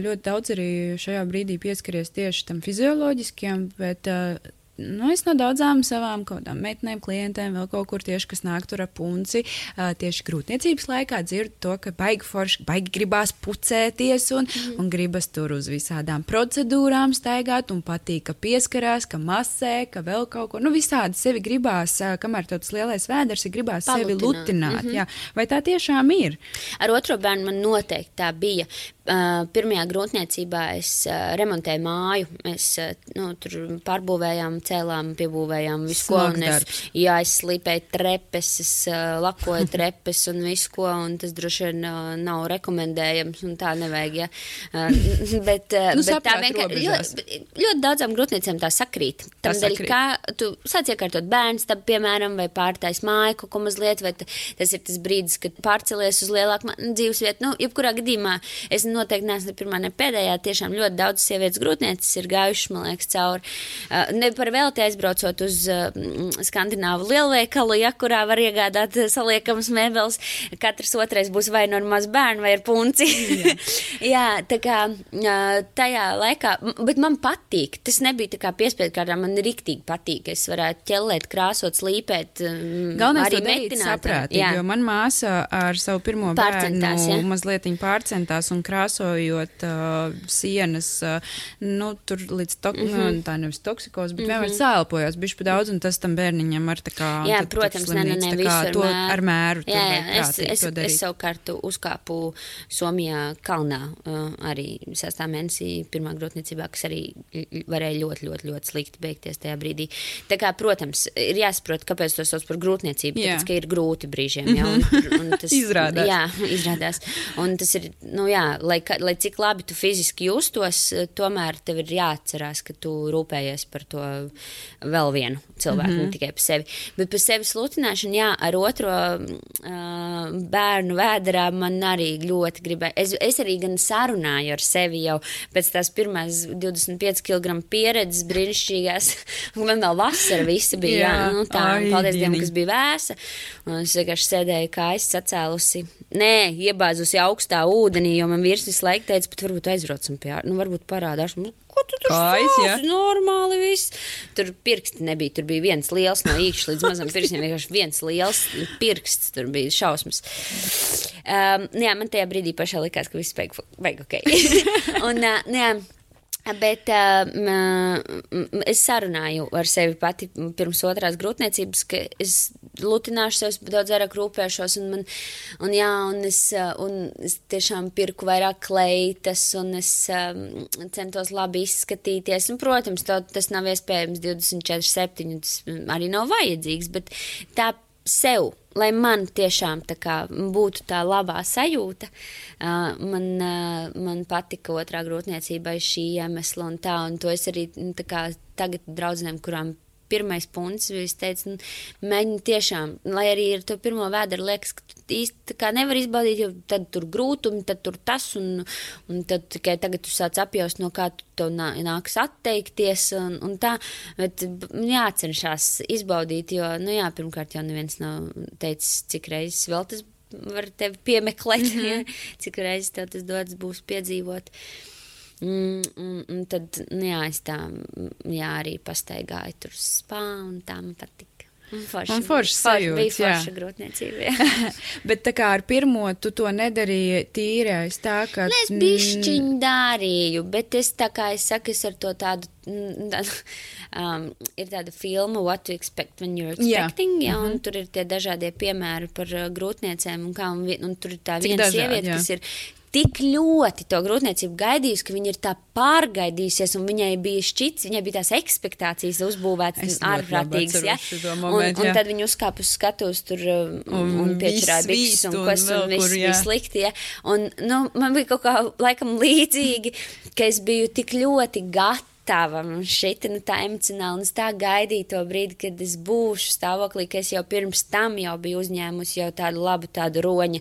ļoti daudz arī šajā brīdī pieskaries tieši tam fizioloģiskiem, bet uh, nu, es no daudzām savām meitenēm, klientēm, vēl kaut kur tieši, kas nāk tur ap punci, tieši grūtniecības laikā dzirdu to, ka baigi forši, baigi gribās pucēties un, mm. un gribas tur uz visādām procedūrām staigāt un patīk, ka pieskarās, ka masē, ka vēl kaut ko, nu visādi sevi gribās, kamēr tāds lielais vēders ir gribās Palutināt. sevi lutināt. Mm -hmm. jā. Vai tā tiešām ir? Ar otro bērnu man noteikti tā bija. Uh, pirmajā grūtniecībā es uh, remontēju māju, mēs uh, nu, tur pārbūvējām cēlām, piebūvējām visu, ko. Es, jā, es slīpēju trepes, es lakoju *laughs* trepes un visu, ko, un tas droši vien nav rekomendējams, un tā nevajag, ja. *laughs* Bet, nu, bet tā vienkārši ļoti, ļoti daudzām grūtniecēm tā sakrīt. Tādēļ, kā tu sāc iekārtot bērns, tad, piemēram, vai pārtais māju, kaut ko mazliet, vai tas ir tas brīdis, kad pārcelies uz lielāku dzīves vietu. Nu, jebkurā gadījumā es noteikti neesmu ne pirmā, ne pēdējā. Tiešām ļoti daudz sievietes grūtnieces ir gājušas, man liekas, cauri. Ne par velti aizbraucot uz uh, skandināvu lielveikalu, ja kurā var iegādāt saliekamas mēbeles, katrs otrais būs vai no maz bērnu vai ar punci. Jā, *laughs* Jā tā kā uh, tajā laikā, bet man patīk, tas nebija tā kā piespiedu kārtā, man riktīgi patīk, es varētu ķellēt, krāsot, slīpēt, um, Galvenais arī metināt. Saprātīgi, jā. jo man māsa ar savu pirmo pārcentās, bērnu ja? mazliet pārcentās un krāsojot uh, sienas, uh, nu, tur līdz to, mm -hmm. nu, tā nevis toksikos, bet mm -hmm. vienmēr sālpojās bišķi pa daudz, un tas tam bērniņam ar tā kā. Jā, tad, protams, ne, ne, ne, visur to mēr. ar mēru. Jā, jā, es, es, es savukārt uzkāpu Somijā kalnā uh, arī sestā mēnesī pirmā grotniecībā, kas arī varēja ļoti, ļoti, ļoti slikti beigties tajā brīdī. Tā kā, protams, ir jāsaprot, kāpēc to sauc par grūtniecību, jā. tāpēc, ka ir grūti brīžiem, jā, un, un tas *laughs* izrādās. Jā, izrādās. Un tas ir, nu jā, lai, lai cik labi tu fiziski justos, tomēr tev ir jāatcerās, ka tu rūpējies par to vēl vienu cilvēku, mm -hmm. ne tikai par sevi. Bet par sevi sludināšanu, jā, ar otro uh, bērnu vēderā man arī ļoti gribēja. Es, es arī gan sarunāju ar sevi jau pēc tās pirmās 25 kg pieredzes brīnišķīgās. *laughs* man vēl vasara visa bija, jā, jā nu, tā, Ai, paldies Dievam, kas bija vēsa. Un es vienkārši sēdēju kājas sacēlusi. Nē, iebāzusi augstā ūdenī, jo man vīrs visu laiku teica, bet varbūt aizbraucam pie ārā. Nu, varbūt parādās. Ko tu tur sāc? Normāli viss. Tur pirksti nebija. Tur bija viens liels no īkšķa līdz mazam pirkstiem. Vienkārši viens liels pirksts. Tur bija šausmas. Um, jā, man tajā brīdī pašā likās, ka viss beigas ok. *laughs* Un, uh, jā, Bet uh, es sarunāju ar sevi pati pirms otrās grūtniecības, ka es lutināšu sev, daudz vairāk rūpēšos, un, man, un, jā, un, es, un es tiešām pirku vairāk kleitas, un es um, centos labi izskatīties. Un, protams, to, tas nav iespējams 24, 7, tas arī nav vajadzīgs, bet tā sev, lai man tiešām tā kā, būtu tā labā sajūta. Uh, man, uh, man patika otrā grūtniecība šī iemesla un tā, un to es arī nu, kā, tagad draudzenēm, kurām pirmais punkts, es teicu, nu, mēģini tiešām, lai arī ar to pirmo vēdru liekas, ka īsti kā nevar izbaudīt, jo tad tur grūtumi, tad tur tas, un, un tad tikai tagad tu sāc apjaust, no kā tu to nā, nāks atteikties, un, un tā, bet jācenšas izbaudīt, jo, nu jā, pirmkārt jau neviens nav teicis, cik reizes vēl tas var tevi piemeklēt, mm -hmm. ja, cik reizes tev tas dodas būs piedzīvot. Mm, un, un tad, nu, jā, es tā, jā, arī pastaigāju tur spā, un tā man patika. Forši, Un foršas sajūtas, Bija jā. forša grūtniecība. jā. *laughs* Bet tā kā ar pirmo tu to nedarīji tīri aiz tā, ka. Nu, Es bišķiņ darīju, bet es tā kā es saku, es ar to tādu, mm, *laughs* um, ir tāda filma What to expect when you're Jā. expecting, jā, un tur ir tie dažādie piemēri par uh, grūtniecēm, un kā, un, un tur ir tā Cik viena dažādi, sieviete, jā. kas ir tik ļoti to grūtniecību gaidījusi, ka viņa ir tā pārgaidījusies, un viņai bija šķits, viņai bija tās ekspektācijas uzbūvētas ārprātīgas, atceros šo Un, un tad viņa uzkāpa uz skatuves tur um, Un un, un piečurāja bikses un un kas, vēl un viss bija slikti, ja. Un, nu, man bija kaut kā laikam līdzīgi, ka es biju tik ļoti gatava un šeit nu, tā emocionāli, un es tā gaidīju to brīdi, kad es būšu stāvoklī, ka es jau pirms tam jau biju uzņēmusi jau tādu labu tādu roņa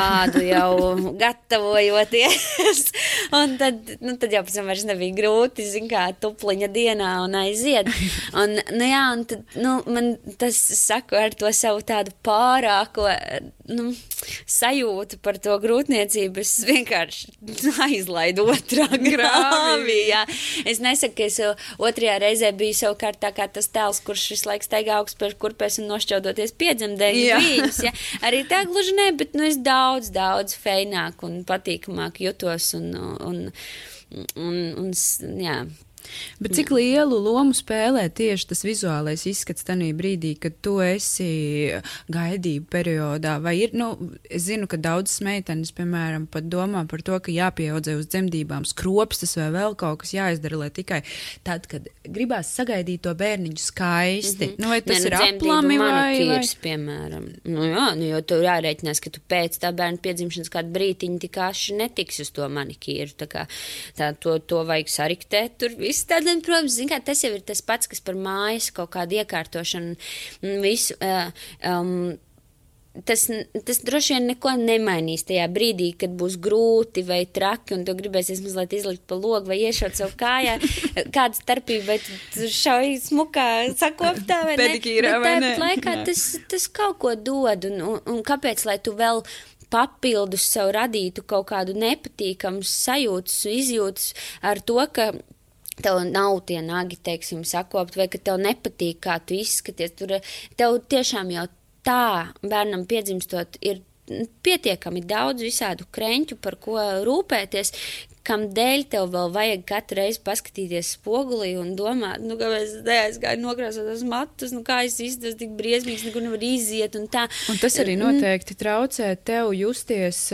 ādu jau *laughs* gatavojoties. un tad, nu, tad jau pēc tam vairs nebija grūti, zin kā, tupliņa dienā un aiziet. Un, nu jā, un tad, nu, man tas saku ar to savu tādu pārāko, nu, sajūtu par to grūtniecību, es vienkārši aizlaidu otrā grāvī. Jā. Es nesaku, ka es uh, otrajā reizē biju savukārt tā kā tas tēls, kurš visu laiku staigā augstu pēc kurpēs un nošķaudoties piedzemdēju Jā. vīņus. Ja? Arī tā gluži ne, bet nu, es daudz, daudz feināk un patīkamāk jutos un, un, un, un, s- jā. Bet cik lielu lomu spēlē tieši tas vizuālais izskats tajā brīdī, kad tu esi gaidību periodā? Vai ir, nu, es zinu, ka daudzas meitenes, piemēram, pat domā par to, ka jāpieaudzē uz dzemdībām skropstas vai vēl kaut kas jāizdara, lai tikai tad, kad gribās sagaidīt to bērniņu skaisti. Mm -hmm. nu, vai tas Nē, nu, ir aplami vai, vai? manikīrs, piemēram. Nu, jā, nu, jo tur jārēķinās, ka tu pēc tā bērna piedzimšanas kādu brītiņu tik aši netiks uz to manikīru. Tā kā tā, to, to vajag sariktēt tur viss. Un, protams, zin kā, tas jau ir tas pats, kas par mājas kaut kādu iekārtošanu un visu. Uh, um, Tas, tas droši vien neko nemainīs tajā brīdī, kad būs grūti vai traki, un tu gribēsies mazliet izlikt pa logu vai iešaut savu kājā. *laughs* Kāda starpība, vai tu šauji smukā sakoptā vai? Pedikīrā vai ne? laikā tas, tas kaut ko dod, un, un, un kāpēc, lai tu vēl papildus sev radītu kaut kādu nepatīkamu sajūtas, izjūtas ar to, ka tev nav tie nagi, teiksim, sakopt, vai ka tev nepatīk, kā tu izskaties. Tur tev tiešām jau tā bērnam piedzimstot ir pietiekami daudz visādu krenķu, par ko rūpēties, kam dēļ tev vēl vajag katru reizi paskatīties spogulī un domāt, nu, ka es neaizgāju nokrāsot tos matus, nu, kā es izdos tik briesmīgs, nekur nevar iziet un tā. Un tas arī noteikti traucē tev justies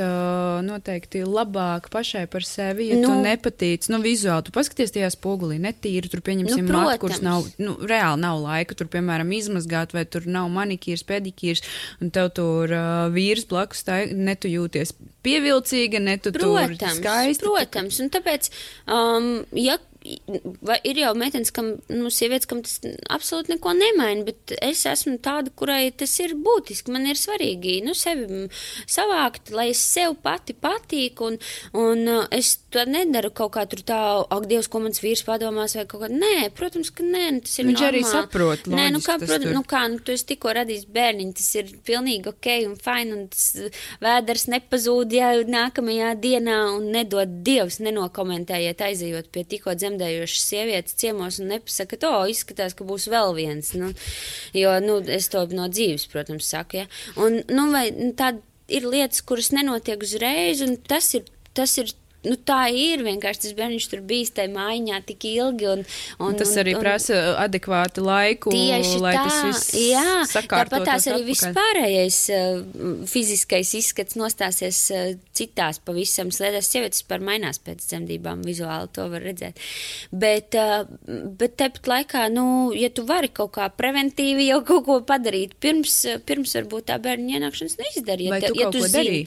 noteikti labāk pašai par sevi, ja nu, tu nepatīc. Nu, vizuāli tu paskaties tajā spogulī, netīri tur pieņemsim Nu, matu, protams. nav, nu, reāli nav laika tur, piemēram, izmazgāt, vai tur nav manikīrs, pedikīrs, un tev tur uh, vīrs blakus tā, ne tu jūties pievilcīga, ne tu tur Protams, skaisti. protams. Un tāpēc, um, ja vai ir jau meitenes, kam, nu, sievietes, kam tas absolūti neko nemaina, bet es esmu tāda, kurai tas ir būtiski. Man ir svarīgi, nu, sevi savākt, lai es sev pati patīk, un, un uh, es to nedaru kaut kā tur tā, ak, Dievs, ko mans vīrs padomās, vai kaut kā. Nē, protams, ka nē, nu, tas ir Viņš arī normāli. saprot, Nē, nu, loģiski kā, protams, tur. nu, kā, nu, tu esi tikko radījis bērniņu, tas ir pilnīgi ok un fine, un tas uh, vēders nepazūd, ja nākamajā dienā, un nedod Dievs, nenokomentējiet, aizejot pie tikko dzemdējošas sievietes ciemos un nepasaka, to izskatās, ka būs vēl viens, nu, jo, nu, es to no dzīves, protams, saku, ja, un, nu, vai nu, tāda ir lietas, kuras nenotiek uzreiz, un tas ir, tas ir, nu, tā ir vienkārši tas bērniņš tur bijis tajā mājiņā tik ilgi, un, un tas arī un- prasa adekvātu laiku, Tieši lai tā, tas viss jā, tāpat tās arī atpakaļ. vispārējais uh, fiziskais izskats nostāsies uh, citās pavisam sliedēs. Sievietes par mainās pēc dzemdībām, vizuāli to var redzēt. Bet, uh, bet tepat laikā, nu, ja tu vari kaut kā preventīvi jau kaut ko padarīt, pirms, pirms varbūt tā bērna ienākšanas neizdarīt. Vai ja, tu ja ko zini- darīji?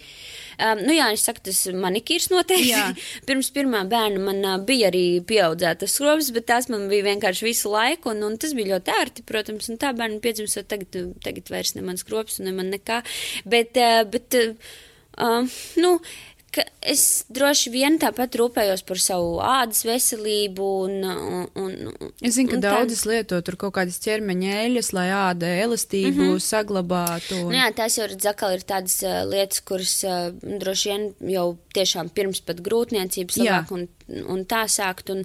Um, nu jā, es saku, tas manikīrs noteikti. Jā. *laughs* Pirms pirmā bērna man uh, bija arī pieaudzētas skropas, bet tās man bija vienkārši visu laiku, un, un tas bija ļoti ērti, protams, un tā bērna piedzimstot tagad, tagad vairs ne man skropas un ne man nekā. Bet, uh, bet uh, nu, ka es droši vien tāpat rūpējos par savu ādas veselību. Un, un, un, es zinu, ka daudzas tā... lieto tur kaut kādas ķermeņa eļas, lai āda elastību mm -hmm. saglabātu. Un... Nu, jā, tās jau atkal ir tādas uh, lietas, kuras uh, droši vien jau tiešām pirms pat grūtniecības labāk un, un tā sākt. Un,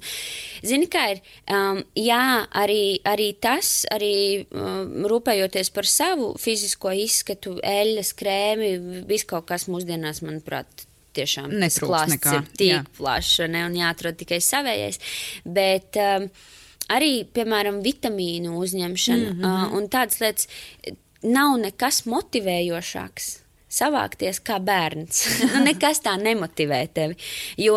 zini, kā ir, um, jā, arī, arī tas, arī um, rūpējoties par savu fizisko izskatu, eļas, krēmi, viss kaut kas mūsdienās, manuprāt, tiešām netrūks nekā. ir tik plašs ne, un jāatrod tikai savējais. Bet um, arī, piemēram, vitamīnu uzņemšana mm -hmm. uh, un tādas lietas nav nekas motivējošāks savākties kā bērns. *laughs* nu, nekas tā nemotivē tevi. Jo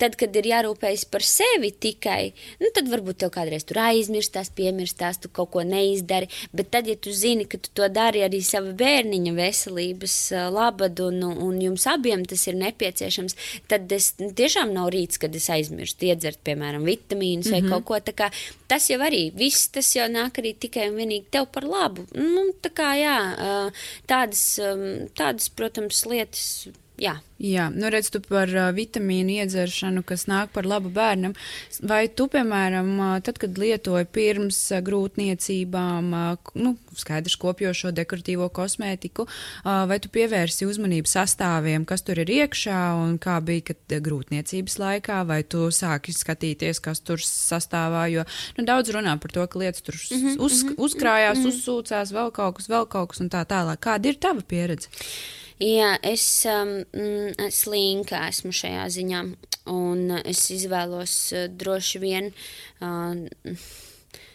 tad, kad ir jārūpējas par sevi tikai, nu, tad varbūt tev kādreiz tur aizmirstās, piemirstās, tu kaut ko neizdari. Bet tad, ja tu zini, ka tu to dari arī sava bērniņa veselības labad un, un jums abiem tas ir nepieciešams, tad es tiešām nav rīts, kad es aizmirstu iedzert, piemēram, vitamīnus mm -hmm. vai mhm. kaut ko tā kā. Tas jau arī viss, tas jau nāk arī tikai un vienīgi tev par labu. Nu, tā kā jā, tādas tādas, protams, lietas. Jā. Jā, nu redz, tu par uh, vitamīnu iedzeršanu, kas nāk par labu bērnam. Vai tu, piemēram, uh, tad, kad lietoji pirms uh, grūtniecībām, uh, nu, skaidrs kopjošo dekoratīvo kosmētiku, uh, vai tu pievērsi uzmanību sastāviem, kas tur ir iekšā un kā bija kad, uh, grūtniecības laikā, vai tu sāki skatīties, kas tur sastāvā, jo nu, daudz runā par to, ka lietas tur mm -hmm, uz, uzkrājās, mm -hmm. uzsūcās, vēl kaut kas, vēl kaut kas un tā tālāk. Kāda ir tava pieredze? Jā, es, um, mm, es linka esmu šajā ziņā, un es izvēlos uh, droši vien. Uh,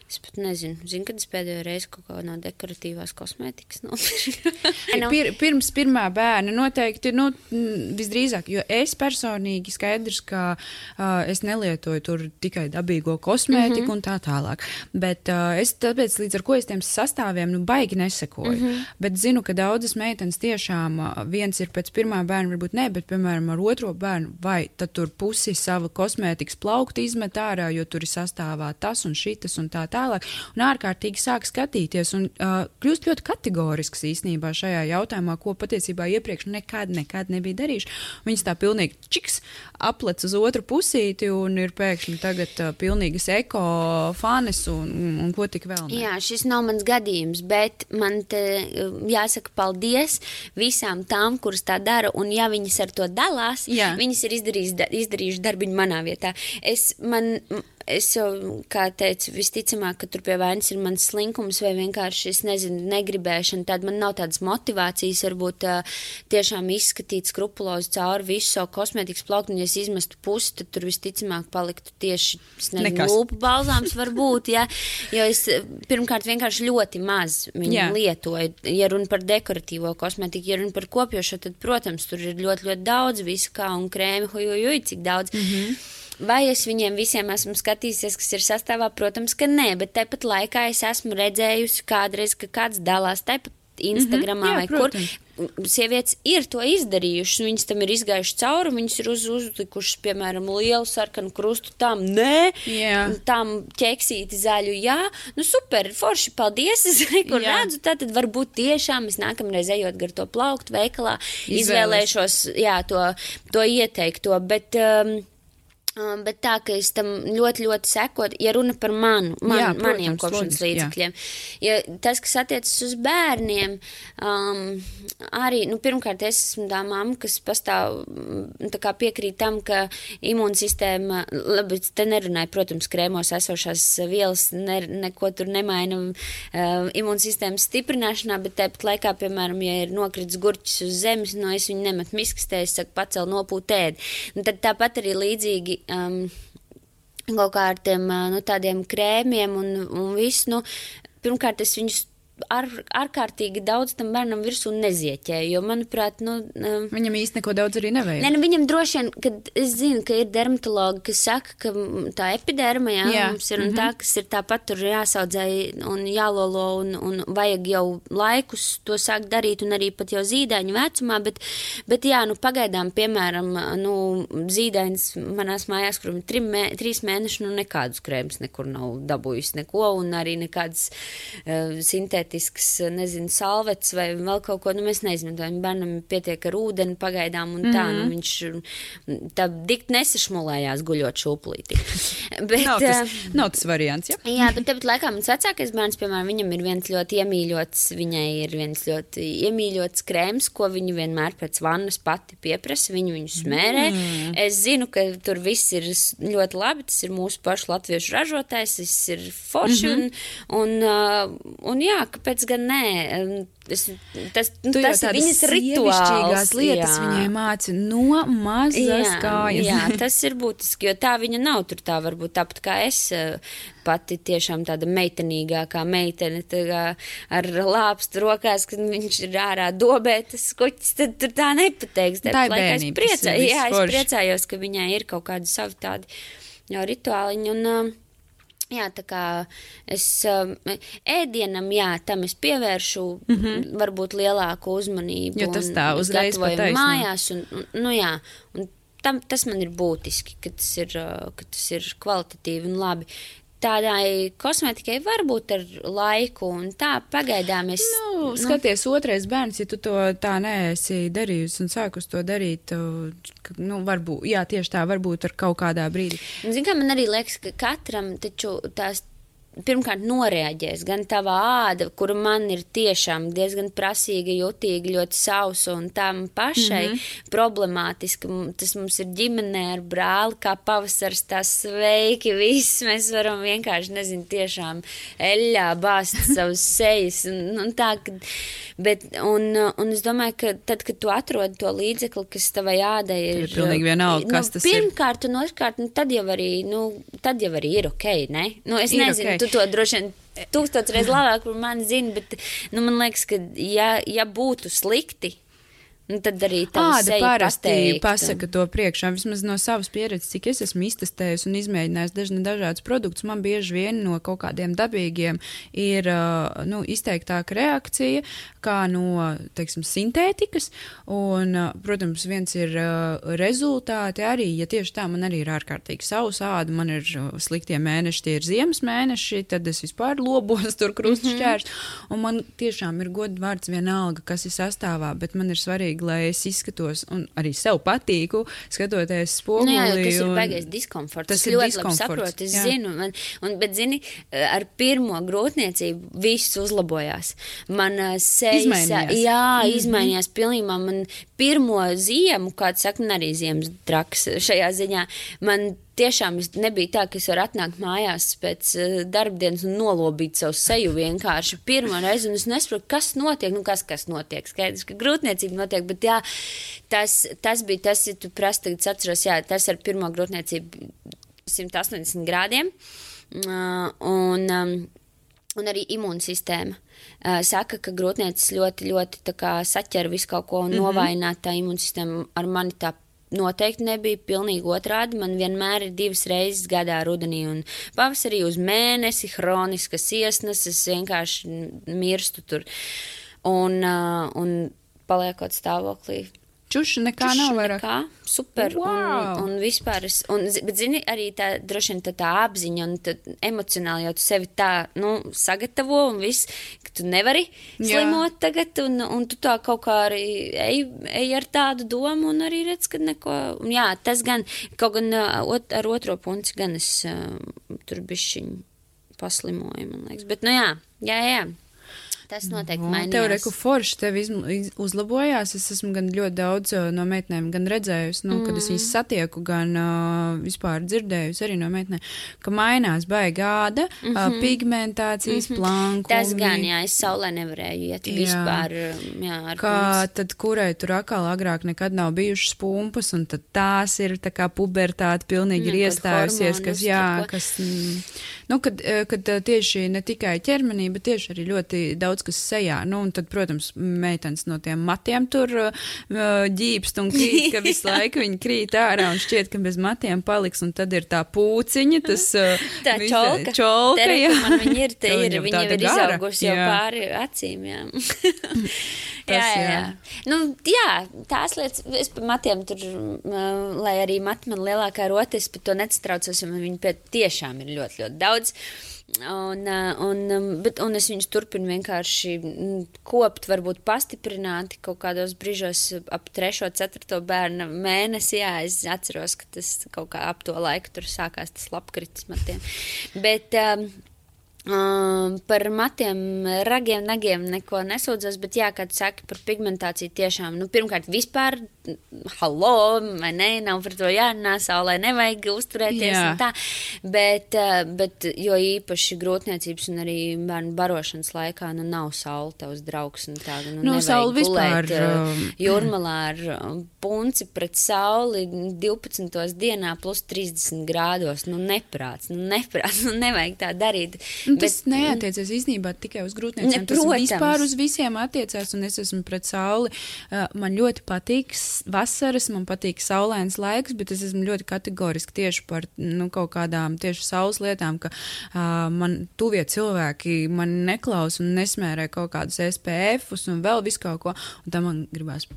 Es pat nezinu, zinu, kad es pēdējo reizi kaut ko no dekoratīvās kosmētikas *laughs* nopirku. Nu. Pir, pirms pirmā bērna noteikti, nu, visdrīzāk, jo es personīgi skaidrs, ka uh, es nelietoju tur tikai dabīgo kosmētiku mm -hmm. un tā tālāk. Bet uh, es tāpēc līdz ar ko es tiem sastāviem, nu, baigi nesekoju. Mm -hmm. Bet zinu, ka daudzas meitenes tiešām uh, viens ir pēc pirmā bērna, varbūt ne, bet, piemēram, ar otro bērnu, vai tad tur pusi sava kosmētikas plaukta izmet ārā, jo tur ir sastāvā tas un šitas un tā tālāk tālāk, un ārkārtīgi sāk skatīties un uh, kļūst ļoti kategorisks īstenībā šajā jautājumā, ko patiesībā iepriekš nekad, nekad nebija darījuši. Viņas tā pilnīgi čiks aplec uz otru pusīti un ir pēkšņi tagad uh, pilnīgas eko fanes un, un, un ko tik vēl. Ne. Jā, šis nav mans gadījums, bet man te jāsaka paldies visām tām, kuras tā dara, un ja viņas ar to dalās, Jā. viņas ir izdarījuši darbiņu manā vietā. Es, man, es kā teicu, visticamāk, ka tur pie vainas ir mans slinkums vai vienkārši, es nezinu, negribēšana. Tad man nav tādas motivācijas, varbūt tiešām izskatīt skrupulozi cauri visu savu kosmētikas plauktu, un ja es izmestu pusi, tad tur visticamāk paliktu tieši, es nezinu, Nekas. lūpu balzāms varbūt, ja, jo es pirmkārt vienkārši ļoti maz viņu jā. lietoju. Ja runa par dekoratīvo kosmētiku, ja runa par kopjošo, tad, protams, tur ir ļoti, ļoti daudz visu kā un krēmi, hujujuj, cik daudz. Mm -hmm. Vai es viņiem visiem esmu skatījusies, kas ir sastāvā? Protams, ka nē, bet tāpat laikā es esmu redzējusi kādreiz, ka kāds dalās tāpat Instagramā mm -hmm, jā, vai protams. kur sievietes ir to izdarījušas. Viņas tam ir izgājušas cauri, viņas ir uz, uzlikušas, piemēram, lielu sarkanu krustu tam, nē, yeah. tam ķeksīti zaļu, jā, nu super, forši, paldies, *laughs* es kur yeah. redzu, tad varbūt tiešām es nākamreiz ejot gar to plauktu veikalā, izvēlēšos, jā, to, to ieteikto, bet. Um, Um, bet tā, ka es tam ļoti, ļoti sekotu, ja runa par manu, man, jā, protams, maniem kopšanas līdzekļiem. Ja tas, kas attiecas uz bērniem, um, arī, nu, pirmkārt, es esmu tā mamma, kas pastāv, mm, tā kā piekrīt tam, ka imūnsistēma, labi, te nerunāju, protams, krēmos esošās vielas, ne, neko tur nemaina uh, imūnsistēmas stiprināšanā, bet tāpat laikā, piemēram, ja ir nokritis gurķis uz zemes, no es viņu nemetu miskastē, es saku, pacel nopūt ēdi. Un tad tāpat arī līdzīgi um, kaut kādiem nu, tādiem krēmiem un, un visu. Nu, pirmkārt, es viņus ar, ārkārtīgi daudz tam bērnam virsū nezieķēju. Jo, manuprāt, nu, um, viņam īsti neko daudz arī nevajag. Nē, nu, viņam droši vien, kad es zinu, ka ir dermatologi, kas saka, ka tā epiderma jā, jā. mums ir mm -hmm. tā, kas ir tāpat tur jāsaudzē un jālolo un, un vajag jau laikus to sākt darīt un arī pat jau zīdaiņu vecumā, bet, bet jā, nu pagaidām, piemēram, nu, zīdainis manās mājās, kur ir mē, trīs mēneši, nu nekādus krēmus nekur nav dabūjis neko un arī nekādas uh, sintētas sintētisks, nezinu, salvets vai vēl kaut ko, nu mēs neizmantojam. Bērnam pietiek ar ūdeni pagaidām un tā, mm -hmm. nu viņš tā dikt nesašmulējās guļot šūplītī. *laughs* bet, nav, tas, nav tas variants, ja? jā, bet tepat laikā mans vecākais bērns, piemēram, viņam ir viens ļoti iemīļots, viņai ir viens ļoti iemīļots krēms, ko viņa vienmēr pēc vannas pati pieprasa, viņu viņu smērē. Mm. Es zinu, ka tur viss ir ļoti labi, tas ir mūsu pašu latviešu ražotājs, viss ir forši mm -hmm. un, un, uh, un jā, kāpēc gan nē? Es, tas nu, tas ir viņas rituāls. lietas jā. viņai māca no mazas kājas. jā, *laughs* tas ir būtiski, jo tā viņa nav tur tā varbūt tāpat kā es pati tiešām tāda meitenīgākā meitene, tā ar lāpstu rokās, kad viņš ir ārā dobē, tas kuķis, tad tur tā nepateiks. Tā ir bērnība. Es priecājos, jā, es priecājos, ka viņai ir kaut kādi savi tādi rituāliņi. Un, uh, Jā, tā kā es um, ēdienam, jā, tam es pievēršu mm -hmm. varbūt lielāku uzmanību. Jo tas tā uzreiz pataisnā. mājās, un, un, nu jā, un tam, tas man ir būtiski, ka tas ir, uh, ka tas ir kvalitatīvi un labi tādai kosmētikai var būt ar laiku, un tā pagaidām es. Nu, nu, skaties, otrais bērns, ja tu to tā neesi darījusi un sākus to darīt, nu, varbūt, jā, tieši tā, varbūt ar kaut kādā brīdī. Zini, kā man arī liekas, ka katram taču tās pirmkārt noreaģēs. Gan tava āda, kura man ir tiešām diezgan prasīga, jutīga, ļoti sausa un tam pašai mm -hmm. problemātiska. Tas mums ir ģimenē ar brāli, kā pavasars, tas sveiki, viss mēs varam vienkārši, nezinu, tiešām eļļā bāzt *laughs* savus sejas. Un, un tā, bet, un, un es domāju, ka tad, kad tu atrod to līdzekli, kas tavai ādai ir. Ir pilnīgi vienalga, nu, kas tas pirmkārt, ir. Pirmkārt, un otrkārt, nu, tad jau arī, nu, tad jau arī ir ok, ne? Nu, es ir nezinu, okay. tu to droši vien tūkstoš reizes labāk par mani zini, bet nu, man liekas, ka ja, ja būtu slikti, Nu, tad arī tāda parasti pasaka to priekšā. Vismaz no savas pieredzes, cik es esmu iztestējis un izmēģinājis dažna, dažādus produktus, man bieži vien no kaut kādiem dabīgiem ir nu, izteiktāka reakcija, kā no, teiksim, sintētikas. Un, protams, viens ir rezultāti arī, ja tieši tā man arī ir ārkārtīgi sausa āda, man ir sliktie mēneši, tie ir ziemas mēneši, tad es vispār lobos tur krustšķērs. Mm -hmm. Un man tiešām ir godvārds vienalga, kas ir sastāvā, bet man ir svarīgi svarīgi, lai es izskatos un arī sev patīku, skatoties spoguli. Nu, jā, tas un... ir baigais diskomforts. Tas ļoti labi saprotu, es jā. zinu. Man, un, bet, zini, ar pirmo grūtniecību viss uzlabojās. Man sejas, izmainījās. jā, mm -hmm. izmainījās pilnībā. Man pirmo ziemu, kāds saka, man arī ziemas draks šajā ziņā, man tiešām nebija tā, ka es varu atnākt mājās pēc uh, darbdienas un nolobīt savu seju vienkārši pirmo reizi, es nesaprotu, kas notiek, nu kas, kas notiek. Skaidrs, ka grūtniecība notiek, bet jā, tas, tas bija tas, ja tu prasti, tagad atceros, jā, tas ar pirmo grūtniecību 180 grādiem, uh, un, um, un arī imūnsistēma. Saka, ka grūtniecības ļoti, ļoti saķer visu kaut ko un mm -hmm. novājināt tā imūnsistēma ar mani tā noteikti nebija pilnīgi otrādi. Man vienmēr ir divas reizes gadā rudenī un pavasarī uz mēnesi hroniskas iesnas, vienkārši mirstu tur un, un paliekot stāvoklī Čuša nekā Čuša nav vairāk. Nekā, super. Wow. Un, un vispār, es, un, bet zini, arī tā droši vien tā, tā apziņa un tā, emocionāli jau tu sevi tā, nu, sagatavo un viss, ka tu nevari slimot jā. tagad, un, un tu tā kaut kā arī ej, ej ar tādu domu un arī redz, ka neko, un jā, tas gan, kaut gan ot, ar otro punci gan es uh, tur bišķiņu paslimoju, man liekas, bet, nu jā, jā, jā. Tas noteikti no, mainījās. Tev reku forši tev uzlabojās. Es esmu gan ļoti daudz no meitenēm gan redzējusi, nu, mm. kad es viņas mm. satieku, gan uh, vispār dzirdējusi arī no meitenēm, ka mainās baigāda, mm -hmm. uh, pigmentācijas mm -hmm. plankumi. Tas gan, jā, es saulē nevarēju iet jā. vispār, jā, ar Kā pumps. tad, kurai tur atkal agrāk nekad nav bijušas pumpas, un tad tās ir tā kā pubertāte pilnīgi mm, ir iestājusies, kas, jā, kas, mm, nu, kad, kad tieši ne tikai ķermenī, bet tieši arī ļoti daudz daudz kas sejā. Nu, un tad, protams, meitenes no tiem matiem tur uh, ģīpst un krīt, ka visu *laughs* laiku viņi krīt ārā un šķiet, ka bez matiem paliks. Un tad ir tā pūciņa, tas *laughs* uh, tā visa, čolka. čolka jā. Man viņi ir, te ir, viņi ir izauguši jau pāri acīm, *laughs* jā. Tas, jā, jā. jā. Nu, jā, tās lietas, es par matiem tur, uh, lai arī mati man lielākā rotas, par to nesatraucos, jo man viņi tiešām ir ļoti, ļoti daudz. Un, un, bet, un es viņus turpinu vienkārši kopt, varbūt pastiprināti kaut kādos brīžos ap 3, 4 bērnu mēnesi. Jā, es atceros, ka tas kaut kā ap to laiku tur sākās tas labkritis matiem. Bet, um, Um, par matiem, ragiem, nagiem neko nesūdzos, bet, jā, kā tu saki par pigmentāciju, tiešām, nu, pirmkārt, vispār, halo, vai ne, nav par to jārunā, saulē nevajag uzturēties jā. un tā, bet, bet, jo īpaši grūtniecības un arī bērnu barošanas laikā, nu, nav saule tavs draugs un tā, nu, no, saule vispār. Gulēt, jūrmalā ar punci pret sauli 12. dienā plus 30 grādos, nu, neprāts, nu, neprāts, *laughs* nu, nevajag tā darīt. Nu, tas bet, neatiecas īstenībā tikai uz grūtniecēm. Ne, tas vispār uz visiem attiecās, un es esmu pret sauli. Uh, man ļoti patīk vasaras, man patīk saulains laiks, bet es esmu ļoti kategoriski tieši par nu, kaut kādām tieši saules lietām, ka uh, man tuvie cilvēki man neklaus un nesmērē kaut kādus SPF un vēl visu kaut ko, un tam man gribās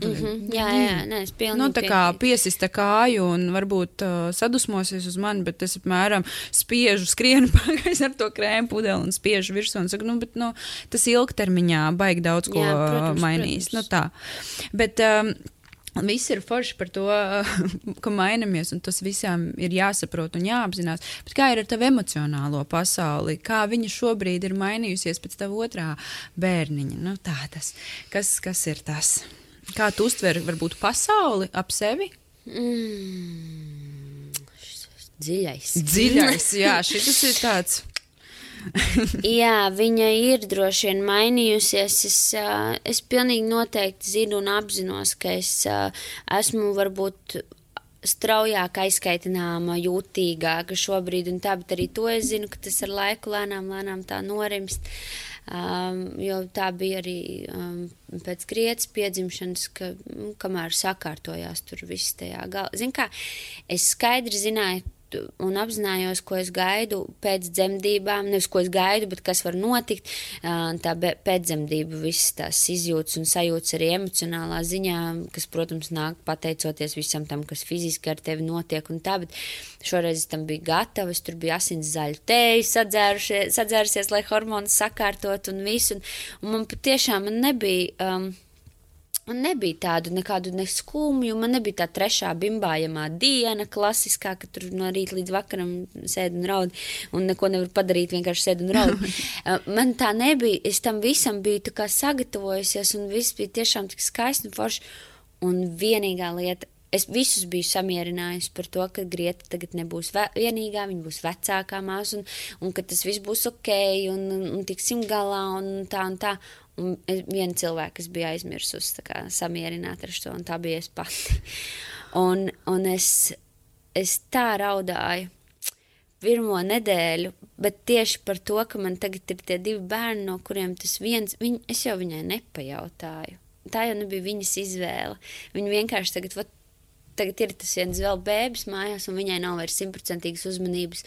Mm -hmm. Jā, jā, nē, es pilnīgi. Nu, tā kā piesista kāju un varbūt uh, sadusmosies uz mani, bet es apmēram spiežu, skrienu *laughs* pagājis ar to krēmu pudeli un spiežu virsū un saku, nu, bet, nu, tas ilgtermiņā baigi daudz ko jā, protams, mainīs. Protams. Nu, tā. Bet, um, Viss ir forši par to, *laughs* ka mainamies, un tas visām ir jāsaprot un jāapzinās. Bet kā ir ar tavu emocionālo pasauli? Kā viņa šobrīd ir mainījusies pēc tava otrā bērniņa? Nu, tā tas, kas, kas ir tas? Kā tu uztver varbūt pasauli ap sevi? Mm, dziļais. Dziļais, jā, šis ir tāds. *laughs* jā, viņa ir droši vien mainījusies. Es, es pilnīgi noteikti zinu un apzinos, ka es esmu varbūt straujāk aizskaitināma, jūtīgāka šobrīd, un tā, bet arī to es zinu, ka tas ar laiku lēnām, lēnām tā norimst. Uh, Um, jo tā bija arī um, pēc grieķis piedzimšanas, ka, nu, kamēr sakārtojās tur viss tajā galā. Zin kā, es skaidri zināju, un apzinājos, ko es gaidu pēc dzemdībām. Nevis ko es gaidu, bet kas var notikt. Tā pēcdzemdību, visas tās izjūtas un sajūtas arī emocionālā ziņā, kas, protams, nāk pateicoties visam tam, kas fiziski ar tevi notiek un tā, bet šoreiz tam biju gatava, es tur biju asins zaļu tēju sadzērusies, lai hormonus sakārtot un visu, un, un man patiešām man nebija. Um, Man nebija tādu nekādu neskumju, man nebija tā trešā bimbājamā diena, klasiskā, ka tur no rīta līdz vakaram sēž un raud, un neko nevar padarīt, vienkārši sēž un raud. *laughs* man tā nebija, es tam visam biju sagatavojusies, un viss bija tiešām tik skaisti un forši. Un vienīgā lieta, es visus biju samierinājusi par to, ka Grieta tagad nebūs vienīgā, viņa būs vecākā māsa, un, un ka tas viss būs ok, un, un, un tiksim galā, un tā un tā. Viena cilvēka, kas bija aizmirsusi kā, samierināt ar to, un tā bija es pati. *laughs* Un, un es, es tā raudāju pirmo nedēļu, bet tieši par to, ka man tagad ir tie divi bērni, no kuriem tas viens, viņ, es jau viņai nepajautāju. Tā jau nebija viņas izvēle. Viņa vienkārši tagad, vat, tagad ir tas viens vēl bēbis mājās, un viņai nav vairs simtprocentīgas uzmanības.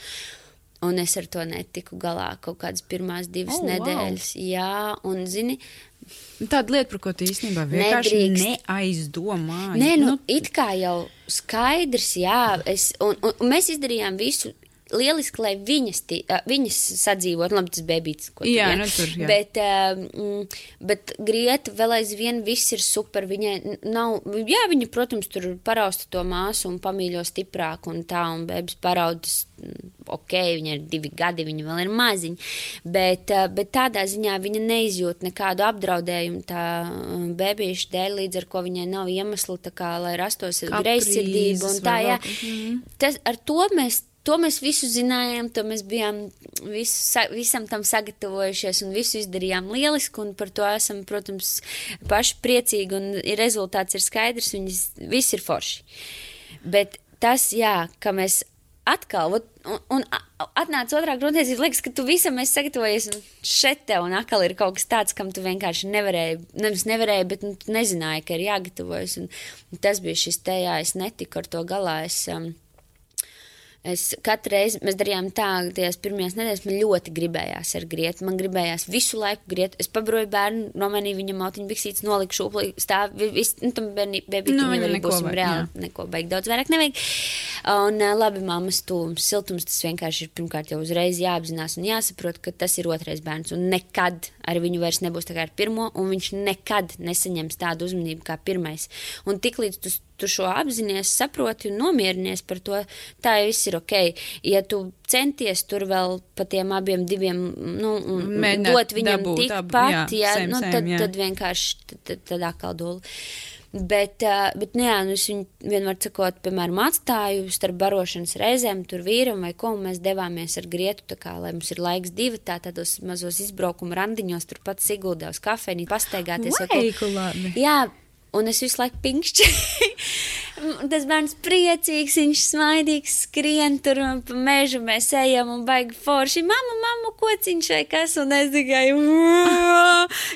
Un es ar to netiku galā kaut kādas pirmās divas oh, nedēļas. Wow. Jā, un zini. Tāda lieta, par ko tu īstenībā vienkārši nedrīkst. neaizdomāji. Nē, nu, nu, it kā jau skaidrs, jā, es, un, un, un mēs izdarījām visu lieliski, lai viņas, tī, viņas sadzīvot, labi, tas bebīts, ko jā, tu, jā. Nu, tur, jā. Bet, um, bet Grieta vēl aizvien viss ir super, viņai nav, jā, viņa, protams, tur parausta to māsu un pamīļo stiprāk un tā, un bebis paraudas, ok, viņa ir divi gadi, viņa vēl ir maziņa, bet, bet tādā ziņā viņa neizjūt nekādu apdraudējumu tā bebīša dēļ, līdz ar ko viņai nav iemesla tā kā, lai rastos greizsirdība un tā, jā. Mm. Tas, ar to mēs To mēs visu zinājām, to mēs bijām visu, sa, visam tam sagatavojušies un visu izdarījām lieliski, un par to esam, protams, paši priecīgi, un rezultāts ir skaidrs, viņas viss ir forši. Bet tas, jā, ka mēs atkal, un, un atnāca otrā grūtniecība, liekas, ka tu visam esi sagatavojies, un šeit tev un atkal ir kaut kas tāds, kam tu vienkārši nevarēji, nevis nevarēji, bet nu, nezināji, ka ir jāgatavojas, un, un tas bija šis te, jā, es netiku ar to galā, es, um, Es katru reizi mēs darījām tā, ka tajās pirmajās nedēļās man ļoti gribējās ar grietu. Man gribējās visu laiku grietu. Es pabroju bērnu, nomainīju viņam mautiņu biksītes, noliku šūpli, stāv, viss, nu, tam bēbī, Nu, arī būsim vajag, reāli, jā. neko baigi daudz vairāk nevajag. Un labi, mammas tūms, siltums, tas vienkārši ir pirmkārt jau uzreiz jāapzinās un jāsaprot, ka tas ir otrais bērns. Un nekad ar viņu vairs nebūs tā kā ar pirmo, un viņš nekad nesaņems tādu uzmanību kā pirmais. Un tiklīdz tu, tu šo apzinājies, saproti un nomierinies par to, tā jau viss ir ok. Ja tu centies tur vēl pa tiem abiem diviem, nu, Mēģināt dot viņam dabūt tikpat, jā, jā, same, nu, same, tad, jā. tad vienkārši tad, tad, tad atkal dūli. Bet, bet nu jā, nu es viņu vienmēr sakot, piemēram, atstāju starp barošanas reizēm, tur vīram vai ko, mēs devāmies ar grietu, tā kā, lai mums ir laiks divi, tā tādos mazos izbraukuma randiņos, tur pats Siguldā uz kafejnī pastaigāties. vai ko. Veiku labi. Jā, un es visu laiku pinkšķēju. *laughs* Tas bērns priecīgs, viņš smaidīgs, skrien tur un pa mežu mēs ejam un baigi forši. Mama, mama, kociņš vai kas, un es tikai.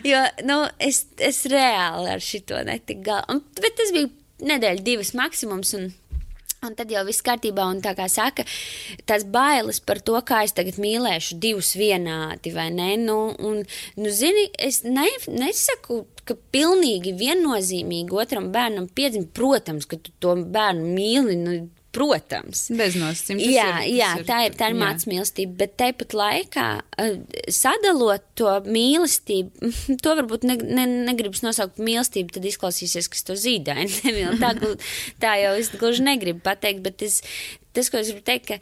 Jo, nu, es, es reāli ar šito netiku galā. Bet tas bija nedēļa, divas maksimums. Un, Un tad jau viss kārtībā, un tā kā saka, tas bailes par to, kā es tagad mīlēšu divus vienādi, vai ne? Nu, un, nu zini, es ne, nesaku, ka pilnīgi viennozīmīgi otram bērnam piedzim, protams, ka tu to bērnu mīli, nu, protams. Bez nosacījuma. tas Jā, ir- jā, tas tā ir, tā ir jā. mācība mīlestība, bet tāpat laikā uh, sadalot to mīlestību, *laughs* to varbūt ne, ne, negribas nosaukt mīlestību, tad izklausīsies, ka es to *laughs* nemīlu. Tā, tā jau es gluži negribu pateikt, bet es, tas, ko es gribu teikt, ka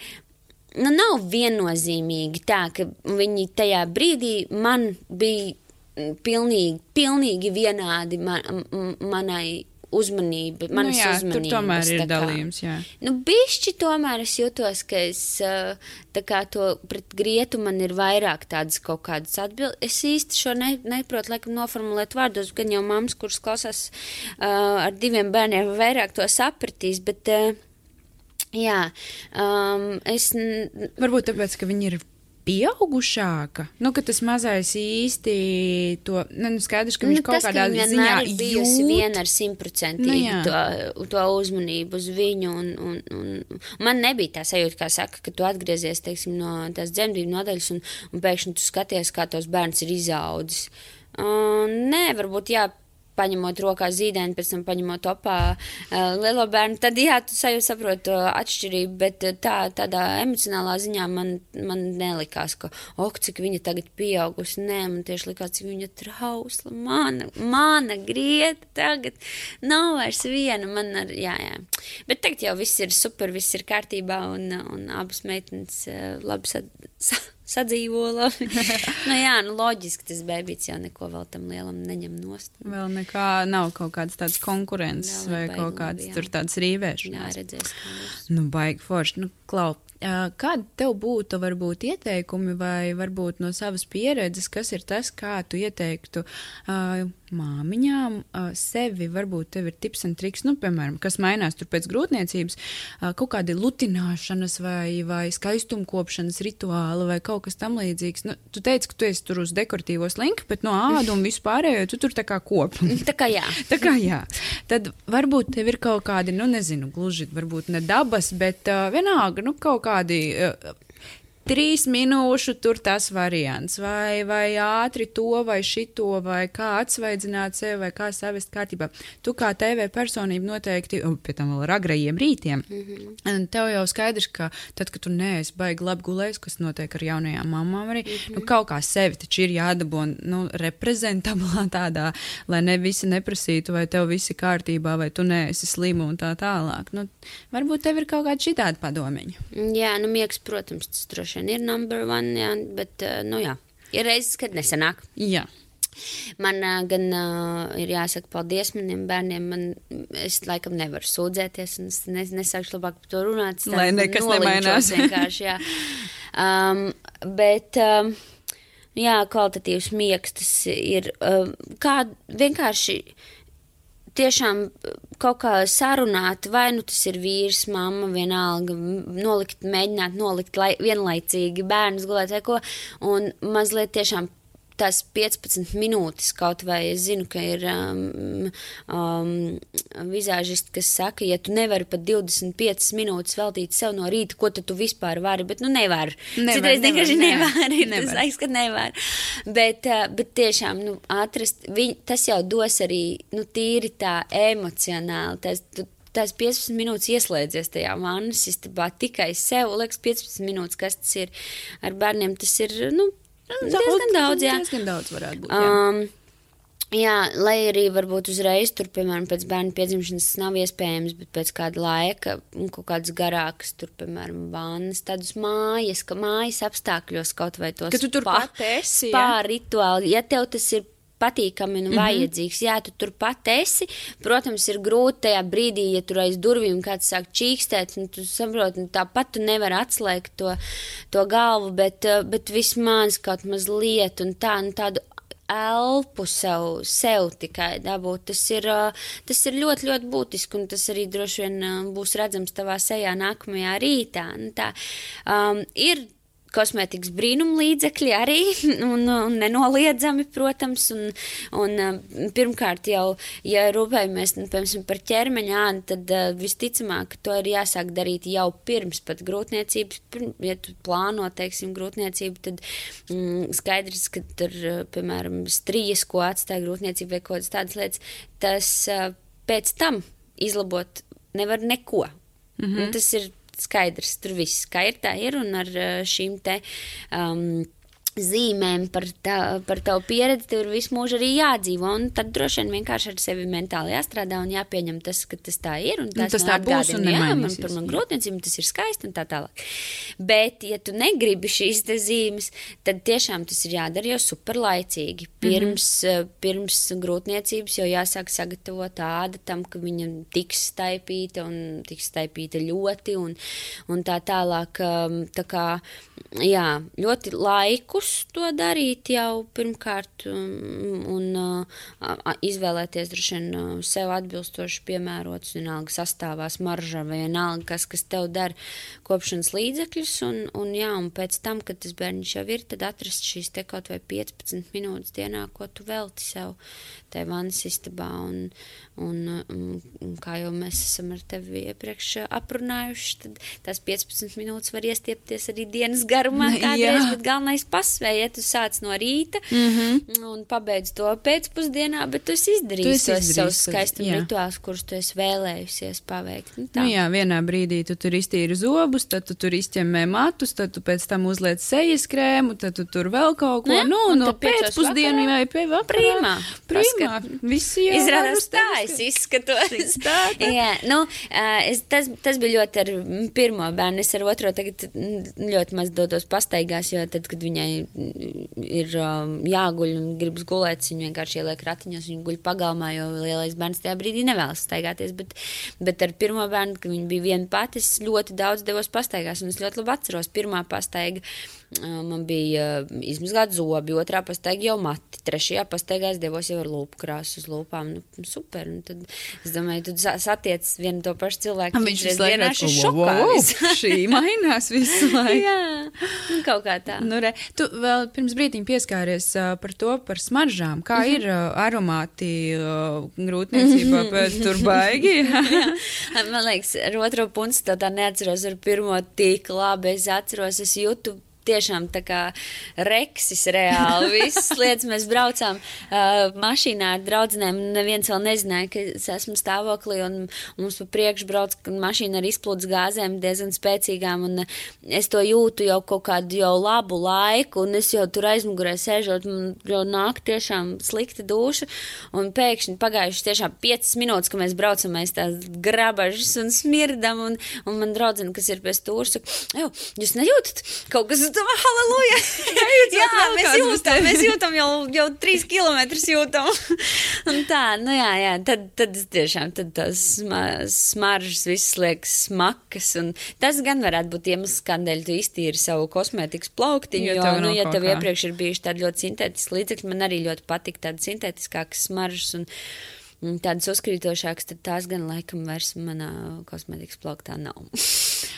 nu, nav viennozīmīgi tā, ka viņi tajā brīdī man bija pilnīgi, pilnīgi vienādi man, manai uzmanība, Nu, manas jā, tur uzmanības. tomēr ir dalījums. Jā. Nu, bišķi tomēr es jūtos, ka es tā kā to pret grietu man ir vairāk tādas kaut kādas atbildes. Es īsti šo ne, neprotu, laikam, noformulēt vārdos, gan jau mammas, kuras klausās uh, ar diviem bērniem, vairāk to sapratīs, bet, uh, jā, um, es. Varbūt tāpēc, ka viņi ir pieaugušāka. Nu, ka tas mazais īsti to, nu, nu, skaidrs, ka viņš Nu, kaut tas, ka kādā viņa ziņā ir bijusi jūt. viena ar simtprocentīgi Nu, to, to uzmanību uz viņu. Un, un, un man nebija tā sajūta, kā saka, ka tu atgriezies teiksim, no tās dzemdību nodaļas un, un pēkšņi tu skaties, kā tos bērns ir izaudzis. Uh, nē, varbūt jā. Paņemot rokā zīdaiņu, pēc tam paņemot opā lielo bērnu, tad jā, tu sajūti saproti to atšķirību, bet tā, tādā emocionālā ziņā man, man nelikās, ka, ok, cik viņa tagad pieaugusi. Nē, man tieši likās, cik viņa trausla, mana, mana grieta tagad nav vairs viena. Man ar, jā, jā. Bet tagad jau viss ir super, viss ir kārtībā un, un abas meitenes labi sad, *laughs* sa, sadzīvo. Labi. *laughs* nu jā, nu loģiski tas bērns jau neko vēl tam lielam neņem nost. Vēl nekā nav kaut kādas tādas konkurences vai kaut kādas jā. tur tādas Jā, rīvēšanās. redzēs. Nu, baigi forši. Nu, klau, kādi tev būtu varbūt ieteikumi vai varbūt no savas pieredzes, kas ir tas, kā tu ieteiktu uh, māmiņām uh, sevi, varbūt tev ir tips un triks, nu, piemēram, kas mainās tur pēc grūtniecības, uh, kaut kādi lutināšanas vai, vai skaistumkopšanas rituāli vai kaut kas tam līdzīgs. Nu, tu teici, ka tu esi tur uz dekoratīvo slinku, bet no ādu un vispārējo tu tur tā kā kopi. *laughs* Tā kā jā. *laughs* Tā kā jā, tad varbūt tev ir kaut kādi, nu, nezinu, gluži varbūt ne dabas, bet uh, vienalga, nu, kaut kādi. Uh, Trīs minūšu tur tas variants, vai, vai ātri to, vai šito, vai kā atsvaidzināt sevi, vai kā savest kārtībā. Tu kā TV personība noteikti, un pie tam vēl ar agrajiem rītiem, mm -hmm. tev jau skaidrs, ka tad, kad tu neesi baigi labi gulējis, kas notiek ar jaunajām mamām arī, mm -hmm. nu, kaut kā sevi taču ir jādabū, nu, reprezentablā *laughs* tādā, lai ne visi neprasītu, vai tev viss ir kārtībā, vai tu neesi slima un tā tālāk. Nu, varbūt tev ir kaut kāda šitāda padomeņa. Jā, nu miegs, protams, tas droši vien ir number one, jā, bet, uh, nu jā, ir reizes, kad nesanāk. Jā. Man uh, gan uh, ir jāsaka paldies maniem bērniem. Man, es laikam nevaru sūdzēties, un es nes, nesākšu labāk par to runāt. tā Lai nekas nemainās. *laughs* Um, bet, um, jā, kvalitatīvs miegs tas ir. Um, kā vienkārši tiešām kaut kā sarunāt, vai nu tas ir vīrs, mamma, vienalga, nolikt, mēģināt nolikt lai, vienlaicīgi bērnus gulēt vai ko, un mazliet tiešām tās 15 minūtes kaut vai es zinu, ka ir um, um, vizāžisti, kas saka, ja tu nevari pat 25 minūtes veltīt sev no rīta, ko tad tu vispār vari, bet nu nevar. Nevar, Citreiz vienkārši nevar, nevar, *laughs* nevar. tas laiks, kad nevar. Bet, uh, bet tiešām, nu, atrast, viņ, tas jau dos arī, nu, tīri tā emocionāli, tas, tu, tās 15 minūtes ieslēdzies tajā vannas istabā tikai sev, liekas, 15 minūtes, kas tas ir ar bērniem, tas ir, nu, diezgan daudz, jā. Diezgan daudz varētu būt. Jā. Um, jā, lai arī varbūt uzreiz tur, piemēram, pēc bērna piedzimšanas nav iespējams, bet pēc kāda laika, kaut kādas garākas, tur, piemēram, vannas, tādas mājas, ka mājas apstākļos kaut vai tos Ka tu tur pat esi? Spā rituāli, ja tev tas ir patīkami un vajadzīgs. Jā, tu tur pat esi. Protams, ir grūti tajā brīdī, ja tur aiz durvīm kāds sāk čīkstēt, nu, tu saproti, nu, tāpat tu nevari atslēgt to, to galvu, bet, eh, bet vismaz kaut mazliet un tā, nu, tādu elpu sev, sev tikai dabūt. Tas ir, ā, tas ir ļoti, ļoti būtiski, un tas arī droši vien ā, būs redzams tavā sejā nākamajā rītā. Nu, tā, um, ir kosmētikas brīnumlīdzekļi arī, *laughs* un, un nenoliedzami, protams, un, un ā, pirmkārt jau, ja rūpējamies, nu, piemēram, par ķermeņa ādu, tad ā, visticamāk, to ir jāsāk darīt jau pirms pat grūtniecības, pirm, ja tu plāno, teiksim, grūtniecību, tad mm, skaidrs, ka tur, ā, piemēram, strijas, ko atstāja grūtniecība vai kaut kādas tādas lietas, tas ā, pēc tam izlabot nevar neko. Mm -hmm. Tas ir skaidrs, tur viss kā ir, tā ir, un ar ā, šīm te um, zīmēm par, tā, par tavu pieredzi, ir visu mūžu arī jādzīvo, un tad droši vien vienkārši ar sevi mentāli jāstrādā un jāpieņem tas, ka tas tā ir, un tas, tas man tā būs un jā, man par man grūtniecību, tas ir skaisti un tā tālāk. Bet, ja tu negribi šīs zīmes, tad tiešām tas ir jādara jau superlaicīgi. Pirms, mm -hmm. pirms grūtniecības jau jāsāk sagatavot tāda tam, ka viņa tiks staipīta un tiks staipīta ļoti un, un tā tālāk. um, Tā kā, jā, ļoti laikus to darīt jau pirmkārt um, un uh, izvēlēties droši vien sev atbilstoši piemērots, vienalga sastāvā smarža vai vienalga, kas, kas tev dara kopšanas līdzekļus. Un, un, jā, un pēc tam, kad tas bērniņš jau ir, tad atrast šīs te kaut vai 15 minūtes dienā, ko tu velti sev tajā vannas istabā. Un, un, un, kā jau mēs esam ar tevi iepriekš aprunājuši, tad tās 15 minūtes var iestiepties arī dienas garumā *laughs* kādreiz, bet galvenais pasvēj, ja tu sāc no rīta mm -hmm. un pabeidz to pēcpusdienā, bet tu esi tos savus jā. rituālus, kurus tu esi vēlējusies paveikt. Nu, tā. Nu, jā, vienā brīdī tu tur iztīri zobus, tad tu tur izķemmē matus, tad tu pēc tam uzliec sejas krēmu, tad tu tur vēl kaut ko. Nu jā, nu, un no pēcpusdienu vai pie vakarā. Primā. Primā. Paskat. Visi jau Izrādās tā, es skat- izskatos. Tā, tā. *laughs* Jā, nu, es, tas, tas bija ļoti ar pirmo bērnu. Es ar otro tagad mm, ļoti maz dodos pastaigās, jo tad, kad viņai mm, ir um, jāguļ un gribas gulēt, viņa vienkārši ieliek ratiņos, viņa guļ pagalmā, jo lielais bērns tajā brīdī nevēlas staigāties. Bet, bet ar pirmo bērnu, kad viņa bija viena pati, es ļoti daudz devos pastaigās, un es ļoti labi atceros. Pirmā pastaiga man bija ā, izmazgāt zobi, otrā pastaiga jau mati, trešajā pastaigā es devos jau ar lūpu krāsu uz lūpām. Nu, super, un tad es domāju, tu sa- satiec vienu to pašu cilvēku. Viņš visu laiku redz, šis "Wow, wow, šokā. *laughs* šī mainās visu *laughs* laiku. Jā, nu, kaut kā tā. Nu, re, tu vēl pirms brīdiņa pieskāries uh, par to, par smaržām. Kā Mhm. ir uh, aromāti uh, grūtniecībā, pēc *laughs* tur baigi? Man liekas, ar otro punktu tā, tā neatceros, ar pirmo tik labi es atceros, es jūtu. Tiešām tā kā reksis reāli. Visas *laughs* lietas mēs braucām uh, mašīnā ar draugiem. Neviens vēl nezināja, ka es esmu stāvoklī. Un mums pa priekšu brauc mašīna ar izplūdes gāzēm diezgan spēcīgām. Un uh, es to jūtu jau kaut kādu jau labu laiku. Un es jau tur aizmugurē sēžot, man jau nāk tiešām slikta duša. Un pēkšņi pagājuši tiešām 5 minūtes, kad mēs braucam, mēs tās grabažas un smirdam. Un, un man draudzene, kas ir saka, "Ew, jūs nejūtat kaut kas tāds, halleluja! jā, mēs jūtam, mēs jūtam jau, jau 3 km jūtam. un tā, nu jā, jā, tad, tad es tiešām, tad tās sma- smaržas visas liekas smakas. Un tas gan varētu būt iemesls, kādēļ tu iztīri savu kosmētikas plauktiņu. Jo Jo, nu, ja tev iepriekš ir bijuši tādi ļoti sintētiski līdzekļi, man arī ļoti patīk tādas sintētiskākas smaržas. Un Tādas uzkrītošākas, tad tās gan laikam vairs manā kosmētikas plauktā nav. *laughs*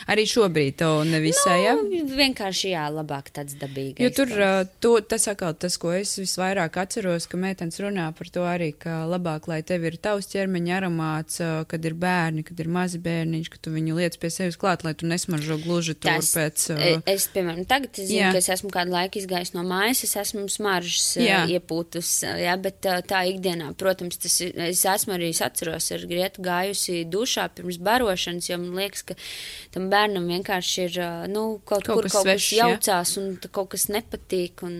Arī šobrīd to nevisai, ja? Nu, vienkārši jā, labāk tāds dabīgais. Jo tur uh, to, tas atkal tas, ko es visvairāk atceros, ka meitenes runā par to arī, ka labāk, lai tev ir tavs ķermeņa aromāts, uh, kad ir bērni, kad ir mazi bērniņš, ka tu viņu liec pie sevis klāt, lai tu nesmaržo gluži tur tas, pēc. Uh, es, piemēram, tagad es zinu, jā. ka es esmu kādu laiku izgājis no mājas, es esmu smaržas uh, iepūtus, jā, bet uh, tā ikdienā, protams, tas es esmu arī atceros ar Grietu gājusi dušā pirms barošanas, jo man liekas, ka tam bērnam vienkārši ir nu, kaut, kaut kur kaut sveš, kas jaucās jā. un kaut kas nepatīk. Un,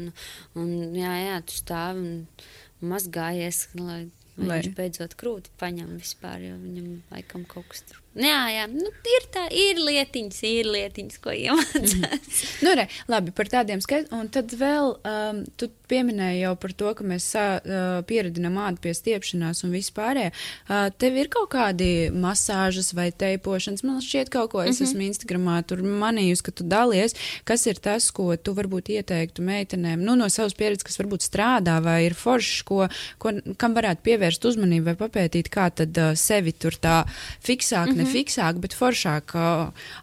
un jā, jā, tu stāvi un mazgājies, lai, lai, viņš beidzot krūti paņem vispār, jo viņam laikam kaut kas tur Jā, jā. Nu, ir tā, ir lietiņas, ir lietiņas, ko iemācās. Mm *laughs* nu, re, labi, par tādiem skaitļiem. Un tad vēl um, tu pieminēji jau par to, ka mēs sā, uh, pieredzinām ādu pie stiepšanās un vispārējā. Uh, tev ir kaut kādi masāžas vai teipošanas. Man šķiet, kaut ko es mm -hmm. esmu Instagramā tur manījusi, ka tu dalies. Kas ir tas, ko tu varbūt ieteiktu meitenēm, nu, no savas pieredzes, kas varbūt strādā vai ir foršs, ko, ko, kam varētu pievērst uzmanību vai papētīt, kā tad uh, sevi tur tā fiksāk. Mm -hmm fiksāk, bet foršāk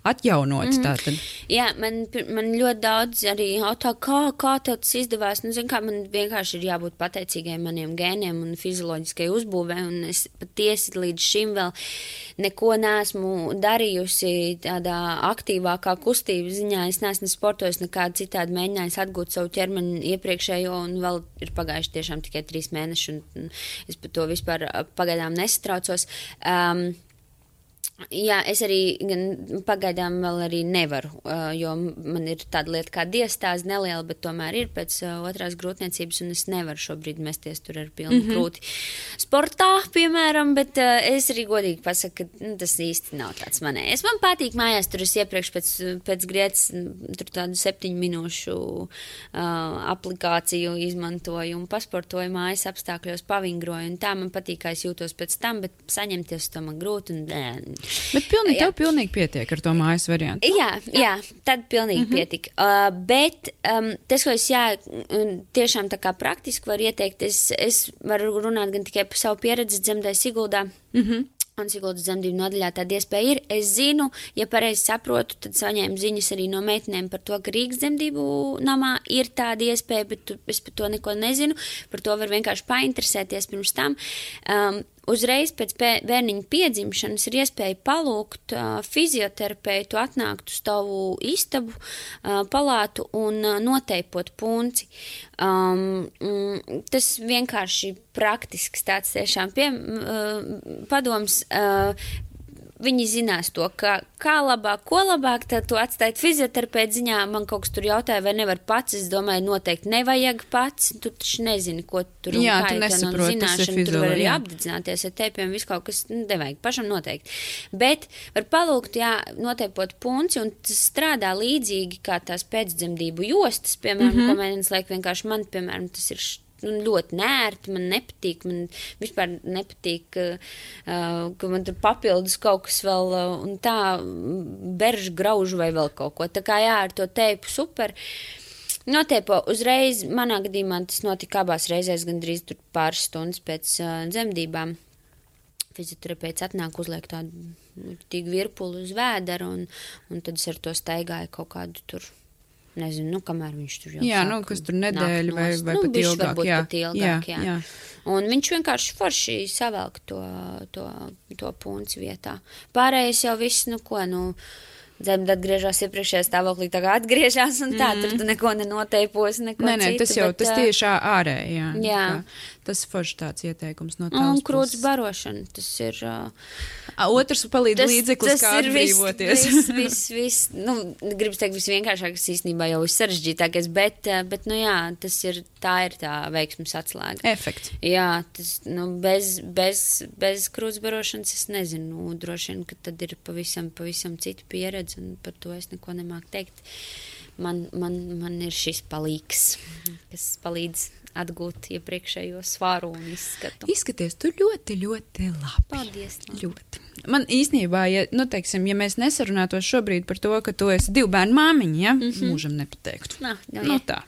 atjaunot. Mm -hmm. Tātad. Jā, man, man ļoti daudz arī jautā, kā, kā tev tas izdevās. Nu, zin, kā, man vienkārši ir jābūt pateicīgai maniem gēniem un fizioloģiskai uzbūvē, un es patiesi līdz šim vēl neko neesmu darījusi tādā aktīvākā kustības ziņā. Es neesmu sportojis nekādi citādi mēģinājis atgūt savu ķermeni iepriekšējo, un vēl ir pagājuši tiešām tikai trīs mēneši, un es par to vispār pagaidām nesatraucos. Um, Jā, es arī pagaidām vēl arī nevaru, jo man ir tāda lieta kā diastāze neliela, bet tomēr ir pēc otrās grūtniecības, un es nevaru šobrīd mesties tur ar pilnu mm -hmm. krūti. Sportā, piemēram, bet es arī godīgi pasaku, ka nu, tas īsti nav tāds manējais. Man patīk mājās, tur es iepriekš pēc, pēc grietas tur tādu septiņu minūšu uh, aplikāciju izmantoju un pasportoju mājas apstākļos, pavingroju, un tā man patīk, kā es jūtos pēc tam, bet saņemties to man grūti un dēļ. Bet pilnīgi, tev pilnīgi pietiek ar to mājas variantu. Jā, jā tad pilnīgi mm -hmm. pietika. Uh, bet um, tas, ko es jā, tiešām tā kā praktiski varu ieteikt, es, es varu runāt gan tikai par savu pieredzi dzemdē Siguldā. Mm -hmm. Un Siguldas dzemdību nodaļā tāda iespēja ir. Es zinu, ja pareizi saprotu, tad saņēmu ziņas arī no meitenēm par to, ka Rīgas dzemdību namā ir tāda iespēja, bet es par to neko nezinu. Par to var vienkārši painteresēties pirms tam. Um, uzreiz pēc bērniņa piedzimšanas ir iespēja palūgt fizioterapeitu atnākt uz tavu istabu, palātu un noteipot punci. Um, tas vienkārši praktisks tāds tiešām pie, padoms. Viņi zinās to, ka, kā labāk, ko labāk, tad to atstāt fizioterapeitu ziņā. Man kaut kas tur jautāja, vai nevar pats. Es domāju, noteikti nevajag pats. Tu taču nezini, ko tur jā, tu nesaproti. Zināšana, tur var arī apdedzināties ar tēpiem, visu kaut kas nu, nevajag pašam noteikti. Bet var palūgt, jā, noteipot punci, un tas strādā līdzīgi kā tās pēcdzemdību jostas, piemēram, mm -hmm. ko mēģinās liek vienkārši man, piemēram, tas ir nu, ļoti nērti, man nepatīk, man vispār nepatīk, ka man tur papildus kaut kas vēl, un tā beržu graužu vai vēl kaut ko. Tā kā jā, ar to teipu super. Noteipo uzreiz, manā gadījumā tas notika abās reizēs, gandrīz pāris stundas pēc uh, dzemdībām. Fizioterapeits atnāk uzliek tādu tīgu virpuli uz vēdera, un, un tad es ar to staigāju kaut kādu tur nezinu, nu, kamēr viņš tur jau jā, nu, kas tur nedēļa vai, vai nu, pat ilgāk. Jā, pat ilgāk jā, jā. jā. Un viņš vienkārši forši savelk to, to, to punci vietā. Pārējais jau viss, nu ko, nu. Dzemda atgriežas iepriekšējā stāvoklī, tagad atgriežas un tā, mm tur tu neko nenoteipos, neko nē, nē, citu. Tas jau, bet, tas tieši ārēji, jā. jā. Tas ir forši tāds ieteikums no tās. Un krūts barošana, tas ir. Uh, Otrs palīdz tas, līdzeklis, tas kā atbrīvoties. Viss, *laughs* viss, viss, nu, gribas teikt, visvienkāršākais īstenībā jau vissarežģītākais, bet, bet, nu jā, tas ir, tā ir tā veiksmes atslēga. Efekts. Jā, tas, nu, bez, bez, bez krūts barošanas es nezinu, nu, droši vien, ka tad ir pavisam, pavisam cita pieredze, un par to es neko nemāku teikt. Man, man, man ir šis palīgs, kas palīdz atgūt iepriekšējo svaru un izskatu. Izskaties, tu ļoti, ļoti labi. Paldies! Labi. Ļoti. man īstenībā, ja, nu, teiksim, ja mēs nesarunātos šobrīd par to, ka tu esi divu bērnu māmiņa, ja, mm -hmm. mūžam nepateiktu. Nā, nu, Nu, tā.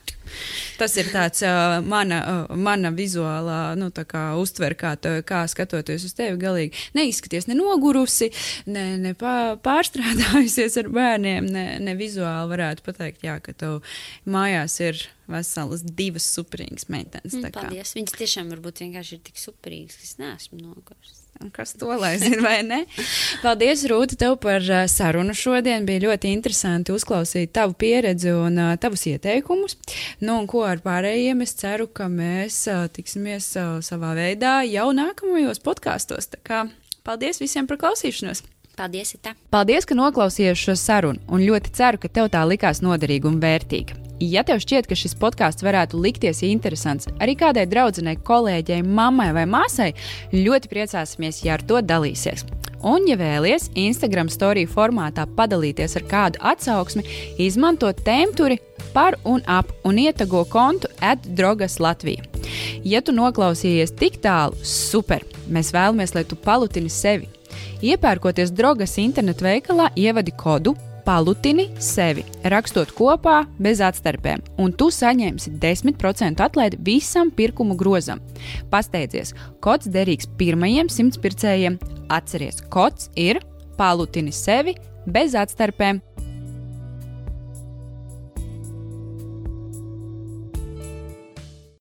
Tas ir tāds uh, mana, uh, mana vizuālā nu, kā, uztver, kā, tā, kā skatoties uz tevi. Galīgi neizskaties ne nogurusi, ne, ne pā, pārstrādājusies ar bērniem, ne, ne vizuāli varētu pateikt, jā, ka tev mājās ir veselas divas superīgas meitenes. Mm, paldies. Viņas tiešām varbūt vienkārši ir tik superīgas, ka es neesmu nogurusi. Kas to lai zina, vai ne? *laughs* Paldies, Rūta, tev par uh, sarunu šodien. Bija ļoti interesanti uzklausīt tavu pieredzi un uh, tavus ieteikumus. Nu, un ko ar pārējiem? Es ceru, ka mēs uh, tiksimies uh, savā veidā jau nākamajos podkāstos. Paldies visiem par klausīšanos! Paldies, Ita! Paldies, ka noklausījies šo sarunu, un ļoti ceru, ka tev tā likās noderīga un vērtīga. Ja tev šķiet, ka šis podkāsts varētu likties interesants arī kādai draudzenei, kolēģei, mammai vai māsai, ļoti priecāsimies, ja ar to dalīsies. Un, ja vēlaties Instagram storiju formātā padalīties ar kādu atsauksmi, izmanto tēmturi par un ap un ietago kontu atdrogas Latviju. Ja tu noklausījies tik tālu, super! Mēs vēlamies, lai tu palutini sevi. Iepērkoties drogas internetu veikalā, ievadi kodu palutini sevi, rakstot kopā bez atstarpēm, un tu saņemsi 10% atlaidi visam pirkumu grozam. Pasteidzies, kods derīgs pirmajiem simts pircējiem. Atceries, kods ir palutini sevi bez atstarpēm.